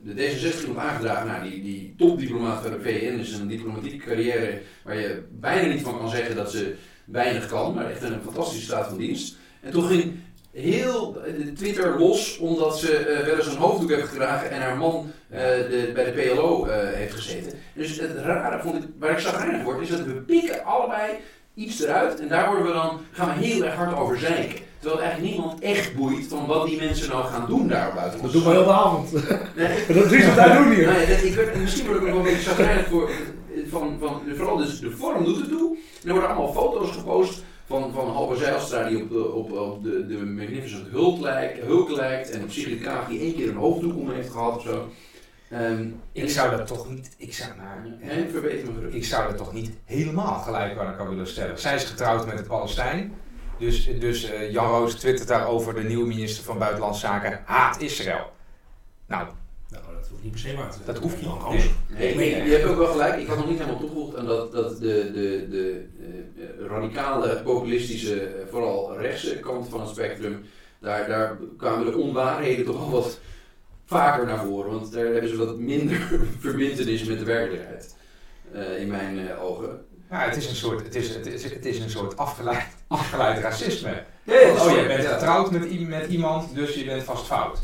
de D66 iemand aangedragen, nou die, die topdiplomaat van de VN is een diplomatieke carrière waar je bijna niet van kan zeggen dat ze weinig kan, maar echt een fantastische staat van dienst. En toen ging heel Twitter los omdat ze wel eens een hoofddoek heeft gedragen en haar man de, bij de PLO heeft gezeten. Dus het rare vond ik, waar ik zagrijnig word, is dat we pikken allebei iets eruit en daar worden we dan, gaan we heel erg hard over zeiken. Terwijl eigenlijk niemand echt boeit van wat die mensen nou gaan doen daar buiten. Dat doen we heel de avond. Nee. [laughs] dat is wat wij doen hier. Nee, dat, ik werd, misschien word ik ook wel een beetje zagrijnig voor, van, van, vooral dus de vorm doet het toe. En er worden allemaal foto's gepost van, van Halber Zijlstra die op, op, op de, de Magnificent Hulk lijkt, Hulk lijkt en op Sigrid Kaag die één keer een hoofddoek om heeft gehad of zo. Um, ik zou dat toch niet, ik zou, nou, nee, verbeter me ik zou dat toch niet helemaal gelijk aan elkaar willen stellen. Zij is getrouwd met een Palestijn. Dus, dus uh, Jan Roos twittert daarover, de nieuwe minister van Buitenlandse Zaken haat Israël. Nou, Nou, dat hoeft niet per se waar te zijn. Dat hoeft niet. Nee. Nee, Nee, je hebt ook wel gelijk. Ik had nog niet helemaal toegevoegd aan dat, dat de, de, de eh, radicale, populistische, eh, vooral rechtse kant van het spectrum, daar, daar kwamen de onwaarheden toch al wat vaker naar voren. Want daar hebben ze wat minder [laughs] verbindenis met de werkelijkheid. eh, in mijn eh, ogen. Ja, het is een soort, het is, het is, het is een soort afgeleid, [laughs] afgeleid racisme. Oh, je bent getrouwd met, met iemand, dus je bent vast fout.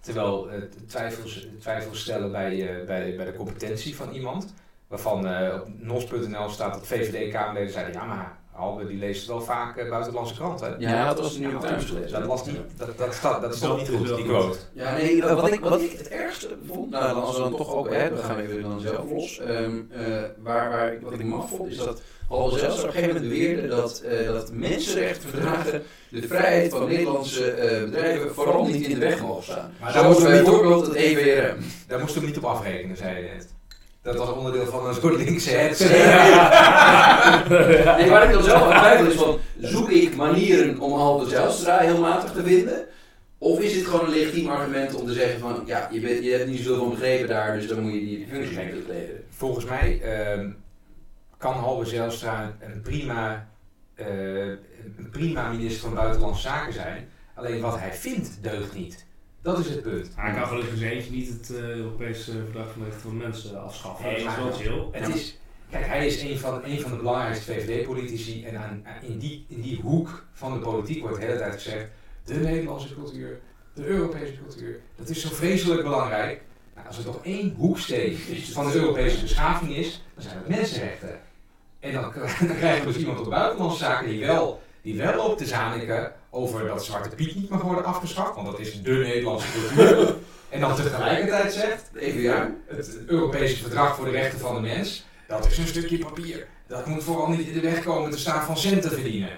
Terwijl eh, twijfels, twijfels stellen bij, eh, bij, bij de competentie van iemand. Waarvan eh, op nos.nl staat dat VVD-Kamerleden zeiden... Ja, maar Albe die leest wel vaak eh, buitenlandse kranten. Ja, dat was York Times gelezen. Dat, was niet, dat, dat, staat, dat is toch niet goed, die quote. Ja, nee, wat ik, wat ik het ergste vond, nou, als we dan toch ook, hè, dan gaan we even dan zelf los. Ehm, eh, waar, waar, ik- wat ik maf vond, is dat Halve zelfs op een gegeven moment beweerde dat, eh, dat mensenrechtenverdragen de vrijheid van Nederlandse eh, bedrijven vooral niet in de weg mogen staan. Maar daar op- bijvoorbeeld het EWRM. Daar moesten we niet op afrekenen, zei je net. Dat was onderdeel van een soort linkse het. [laughs] Nee, waar ik dan zelf aan twijfel is van, zoek ik manieren om Halve Zijlstra heel matig te vinden? Of is dit gewoon een legitiem argument om te zeggen van, ja, je, bent, je hebt niet zoveel van begrepen daar, dus dan moet je die functie niet bekleden. Volgens mij ehm, kan Halbe Zijlstra een prima, eh, een prima minister van Buitenlandse Zaken zijn. Alleen wat hij vindt deugt niet. Dat is het punt. Hij kan gelukkig in zijn eentje niet het eh, Europese verdrag van de rechten van mensen afschaffen. Nee, dat is wel chill. Het is, kijk, hij is een van, een van de belangrijkste VVD-politici en aan, in, die, in die hoek van de politiek wordt de hele tijd gezegd, de Nederlandse cultuur, de Europese cultuur, dat is zo vreselijk belangrijk. Nou, als er toch één hoeksteen van de Europese beschaving is, dan zijn het mensenrechten. En dan, [laughs] dan krijgen we dus iemand op buitenlandse zaken die wel, die wel loopt te zaniken over dat Zwarte Piet niet mag worden afgeschaft, want dat is de Nederlandse cultuur. [laughs] En dan tegelijkertijd zegt, De EWRM? het Europese verdrag voor de rechten van de mens, dat is een stukje papier. Dat moet vooral niet in de weg komen te staan van centen verdienen.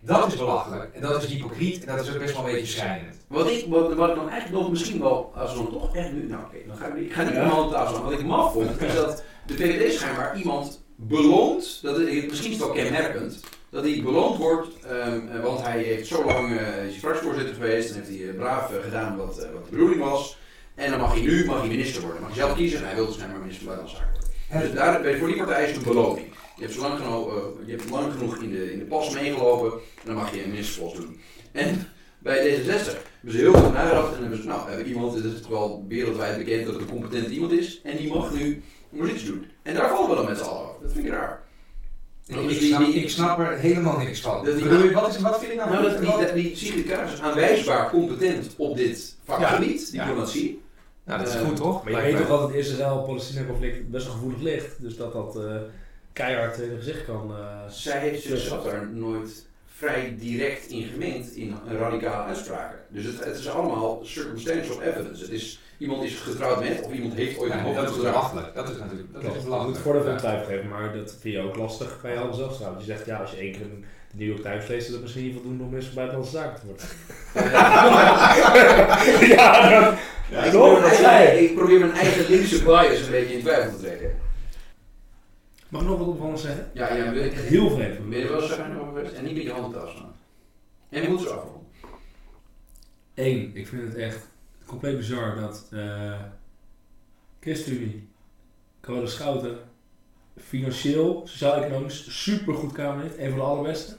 Dat is belachelijk en dat is hypocriet en dat is ook best wel een beetje schrijnend. Wat ik, wat, wat ik dan eigenlijk nog misschien wel, als we dan toch echt nu, nou oké, dan gaan we, ik ga niet Ja. helemaal tafel staan. Wat ik maf vond, is dat de VVD schijnbaar iemand beloont, dat is, misschien is het wel kenmerkend, dat hij beloond wordt, ehm, eh, want hij heeft zo lang, is hij fractievoorzitter geweest en heeft hij eh, braaf gedaan wat, wat de bedoeling was. En dan mag hij nu mag hij minister worden, mag hij zelf kiezen en hij wil dus schijnbaar minister van Buitenlandse Zaken worden. Dus daar, voor die partij is het een beloning. Je hebt, zo lang genoeg, je hebt lang genoeg in de, in de pas meegelopen en dan mag je een ministerspost doen. En bij D66 hebben ze heel goed nagedacht en hebben ze, nou, hebben iemand, het is toch wel wereldwijd bekend dat het een competent iemand is, en die mag nu nog iets doen. En daar vallen we dan met z'n allen over. Dat vind ik raar. Ik, snap, ik snap er helemaal niks van. Dat die- Bedoel je, wat, is, wat vind je nou? Nou, dat die, dat die Sigrid Kaag is aanwijsbaar competent op dit vakgebied, Ja. diplomatie. nou, dat is Eh, goed toch? Maar je weet toch dat het Israël-Palestina-conflict best wel gevoelig ligt. Dus dat dat eh, keihard in het gezicht kan. eh, Zij heeft zichzelf daar nooit vrij direct in gemengd in radicale uitspraken. Dus het, het is allemaal circumstantial evidence. Het is, iemand is getrouwd met of iemand heeft ooit een Ja, hoofd dat is belachelijk. Dat is natuurlijk dat is Ik moet belachelijk. het voordeel van Ja. twijfel geven, maar dat vind je ook lastig bij alles zelfs trouwens. Je zegt ja, als je één keer een de New York Times leest, is dat misschien niet voldoende om minister van Buitenlandse Zaken te worden. [laughs] [laughs] ja, dat, Ja, ik, probeer ik probeer mijn eigen linkse bias een beetje in twijfel te trekken. Mag ik nog wat opvallends zeggen? Ja, ja, ben ik Heel vreemd. Ben je wel over geweest? En niet met je handen thuis staan. En je moet ze afronden. Eén, ik vind het echt compleet bizar dat eh ChristenUnie, Schouten, financieel, sociaal-economisch supergoed kamerlid, een van de allerbeste.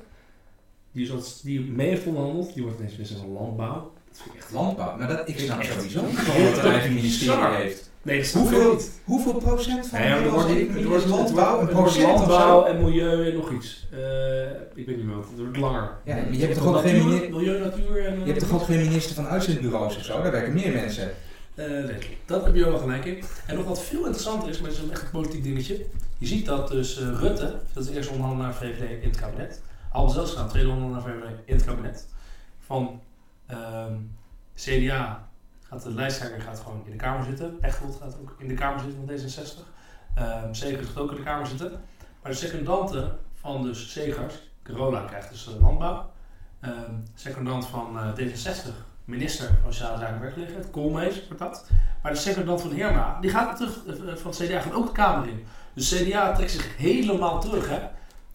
Die, is als, die mee heeft onderhandeld, die wordt ineens minister van Landbouw. Dat vind ik echt Landbouw, maar dat, ik snap sowieso niet waarom het een ministerie heeft. Nee, dat Hoeveel, niet. hoeveel procent van Nee, er wordt, het wordt, het landbouw? wordt, het landbouw en milieu en nog iets. Eh, ik weet niet meer wat. Het wordt langer. Ja, maar je hebt toch ook geen milieu, natuur en... Je hebt toch ook geen minister van uitzendbureaus of zo? Daar werken meer mensen. Eh, nee, dat heb je wel gelijk in. En nog wat veel interessanter is, maar het is een echt een politiek dingetje. Je ziet dat dus eh, Rutte, dat is de eerste onderhandelaar VVD in het kabinet. Al zelfs gaan, tweede onderhandelaar VVD in het kabinet. Van ehm, CDA gaat de lijsttrekker gaat gewoon in de Kamer zitten. Echtelt gaat ook in de Kamer zitten van D66. Ehm Segers gaat ook in de Kamer zitten. Maar de secondante van dus Segers, Carola krijgt dus eh, landbouw. Ehm secondant van eh, D66 minister van Sociale Zaken en Werkgelegenheid, Koolmees wordt dat. Maar de secondant van Heerma, die gaat terug, eh, van het CDA gaat ook de Kamer in. Dus CDA trekt zich helemaal terug. Hè?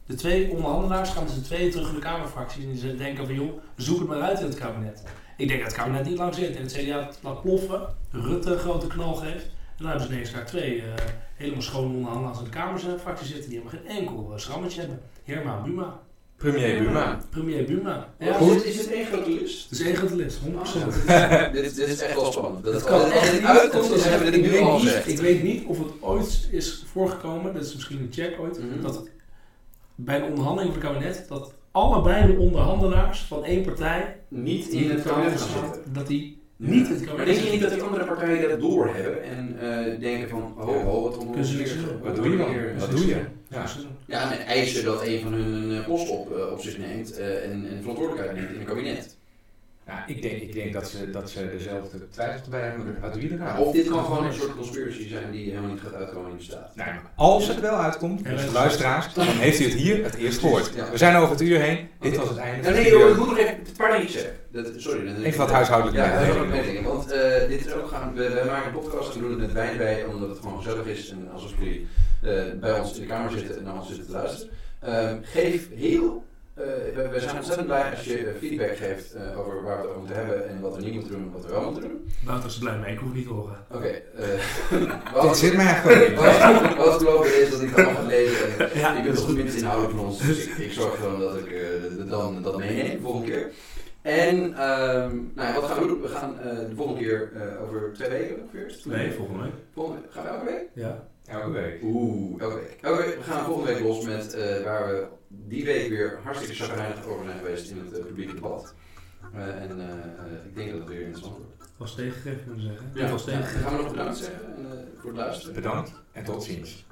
De twee onderhandelaars gaan dus de twee terug in de Kamerfractie. En die denken van joh, zoek het maar uit in het kabinet. Ik denk dat het kabinet niet lang zit en het CDA het laat ploffen, Rutte een grote knal geeft. En dan hebben ze ineens daar twee eh, helemaal schoon onderhandelaars in de Kamerfractie zitten die helemaal geen enkel uh, schrammetje hebben. Herma Buma, Premier Buma. premier Buma. Ja, goed. het Is, is het één grote list? is één grote list, 100%. Ah, [laughs] [laughs] dit, dit is echt wel spannend. Dat Het het kan echt niet. uitkomt, hebben we dit ik, nu weet al niet gezegd. ik weet niet of het ooit is voorgekomen, dat is misschien een check ooit, Mhm. dat het bij een onderhandeling van het kabinet, dat allebei de onderhandelaars van één partij Niet in het kabinet gaan zitten. dat die niet het Maar kabinet denk je niet dat die andere partijen dat doorhebben en eh, denken van, oh, oh wat Kunnen ze niks doen. Wat doe je dan? hier? Wat doe je? Ja. Ja, en eisen dat een van hun een post op, eh, op zich neemt eh, en, en verantwoordelijkheid neemt in een kabinet. Ja, ik, denk, ik denk dat ze, dat ze dezelfde twijfels bij hebben er Ja, gaat. of dit kan gewoon een soort conspiracy zijn die helemaal niet gaat uitkomen in de staat. Nou, maar als het wel uitkomt, Ja, beste dat- luisteraars, dan heeft u het hier het eerst gehoord. We zijn over het uur heen. Dit was het einde Nee, van de nee, joh, ik moet nog even een paar dingetjes zeggen. Dat, sorry. dan- Even wat huishoudelijke Ja. Want eh, dit is ook gaan, we, we maken een podcast en we doen het met wijn bij, omdat het gewoon gezellig is. En alsof jullie eh, bij ons in de kamer zitten en naar ons zitten te luisteren. Ehm, geef heel, eh, we, we zijn ontzettend blij als je eh, feedback geeft eh, over waar we het over moeten hebben en wat we niet moeten doen en wat we wel moeten doen. Wouter is blij mee, ik hoef het niet te horen. Oké, eh, Dit [laughs] wat, zit mij eigenlijk wat, wat gelopen is dat ik het allemaal ga lezen. En, [laughs] Ja. ik ben toch minst inhoudelijk van ons, dus ik, ik zorg gewoon dat ik eh, dan dat meeneem de volgende keer. En ehm, nou ja, wat gaan we doen? We gaan eh, de volgende keer eh, over twee weken ongeveer. Nee, volgende week. Volgende week. Gaan we elke week? Ja. Elke week. Oeh, elke week. Elke week. We gaan volgende week los met eh, waar we die week weer hartstikke chagrijnig over zijn geweest in het eh, publieke debat. Eh, en ik denk dat het weer interessant wordt. Was tegengegeven, kunnen we zeggen. Ja, was dan tegengegeven. gaan we nog bedankt zeggen en, eh, voor het luisteren. Bedankt en tot ziens.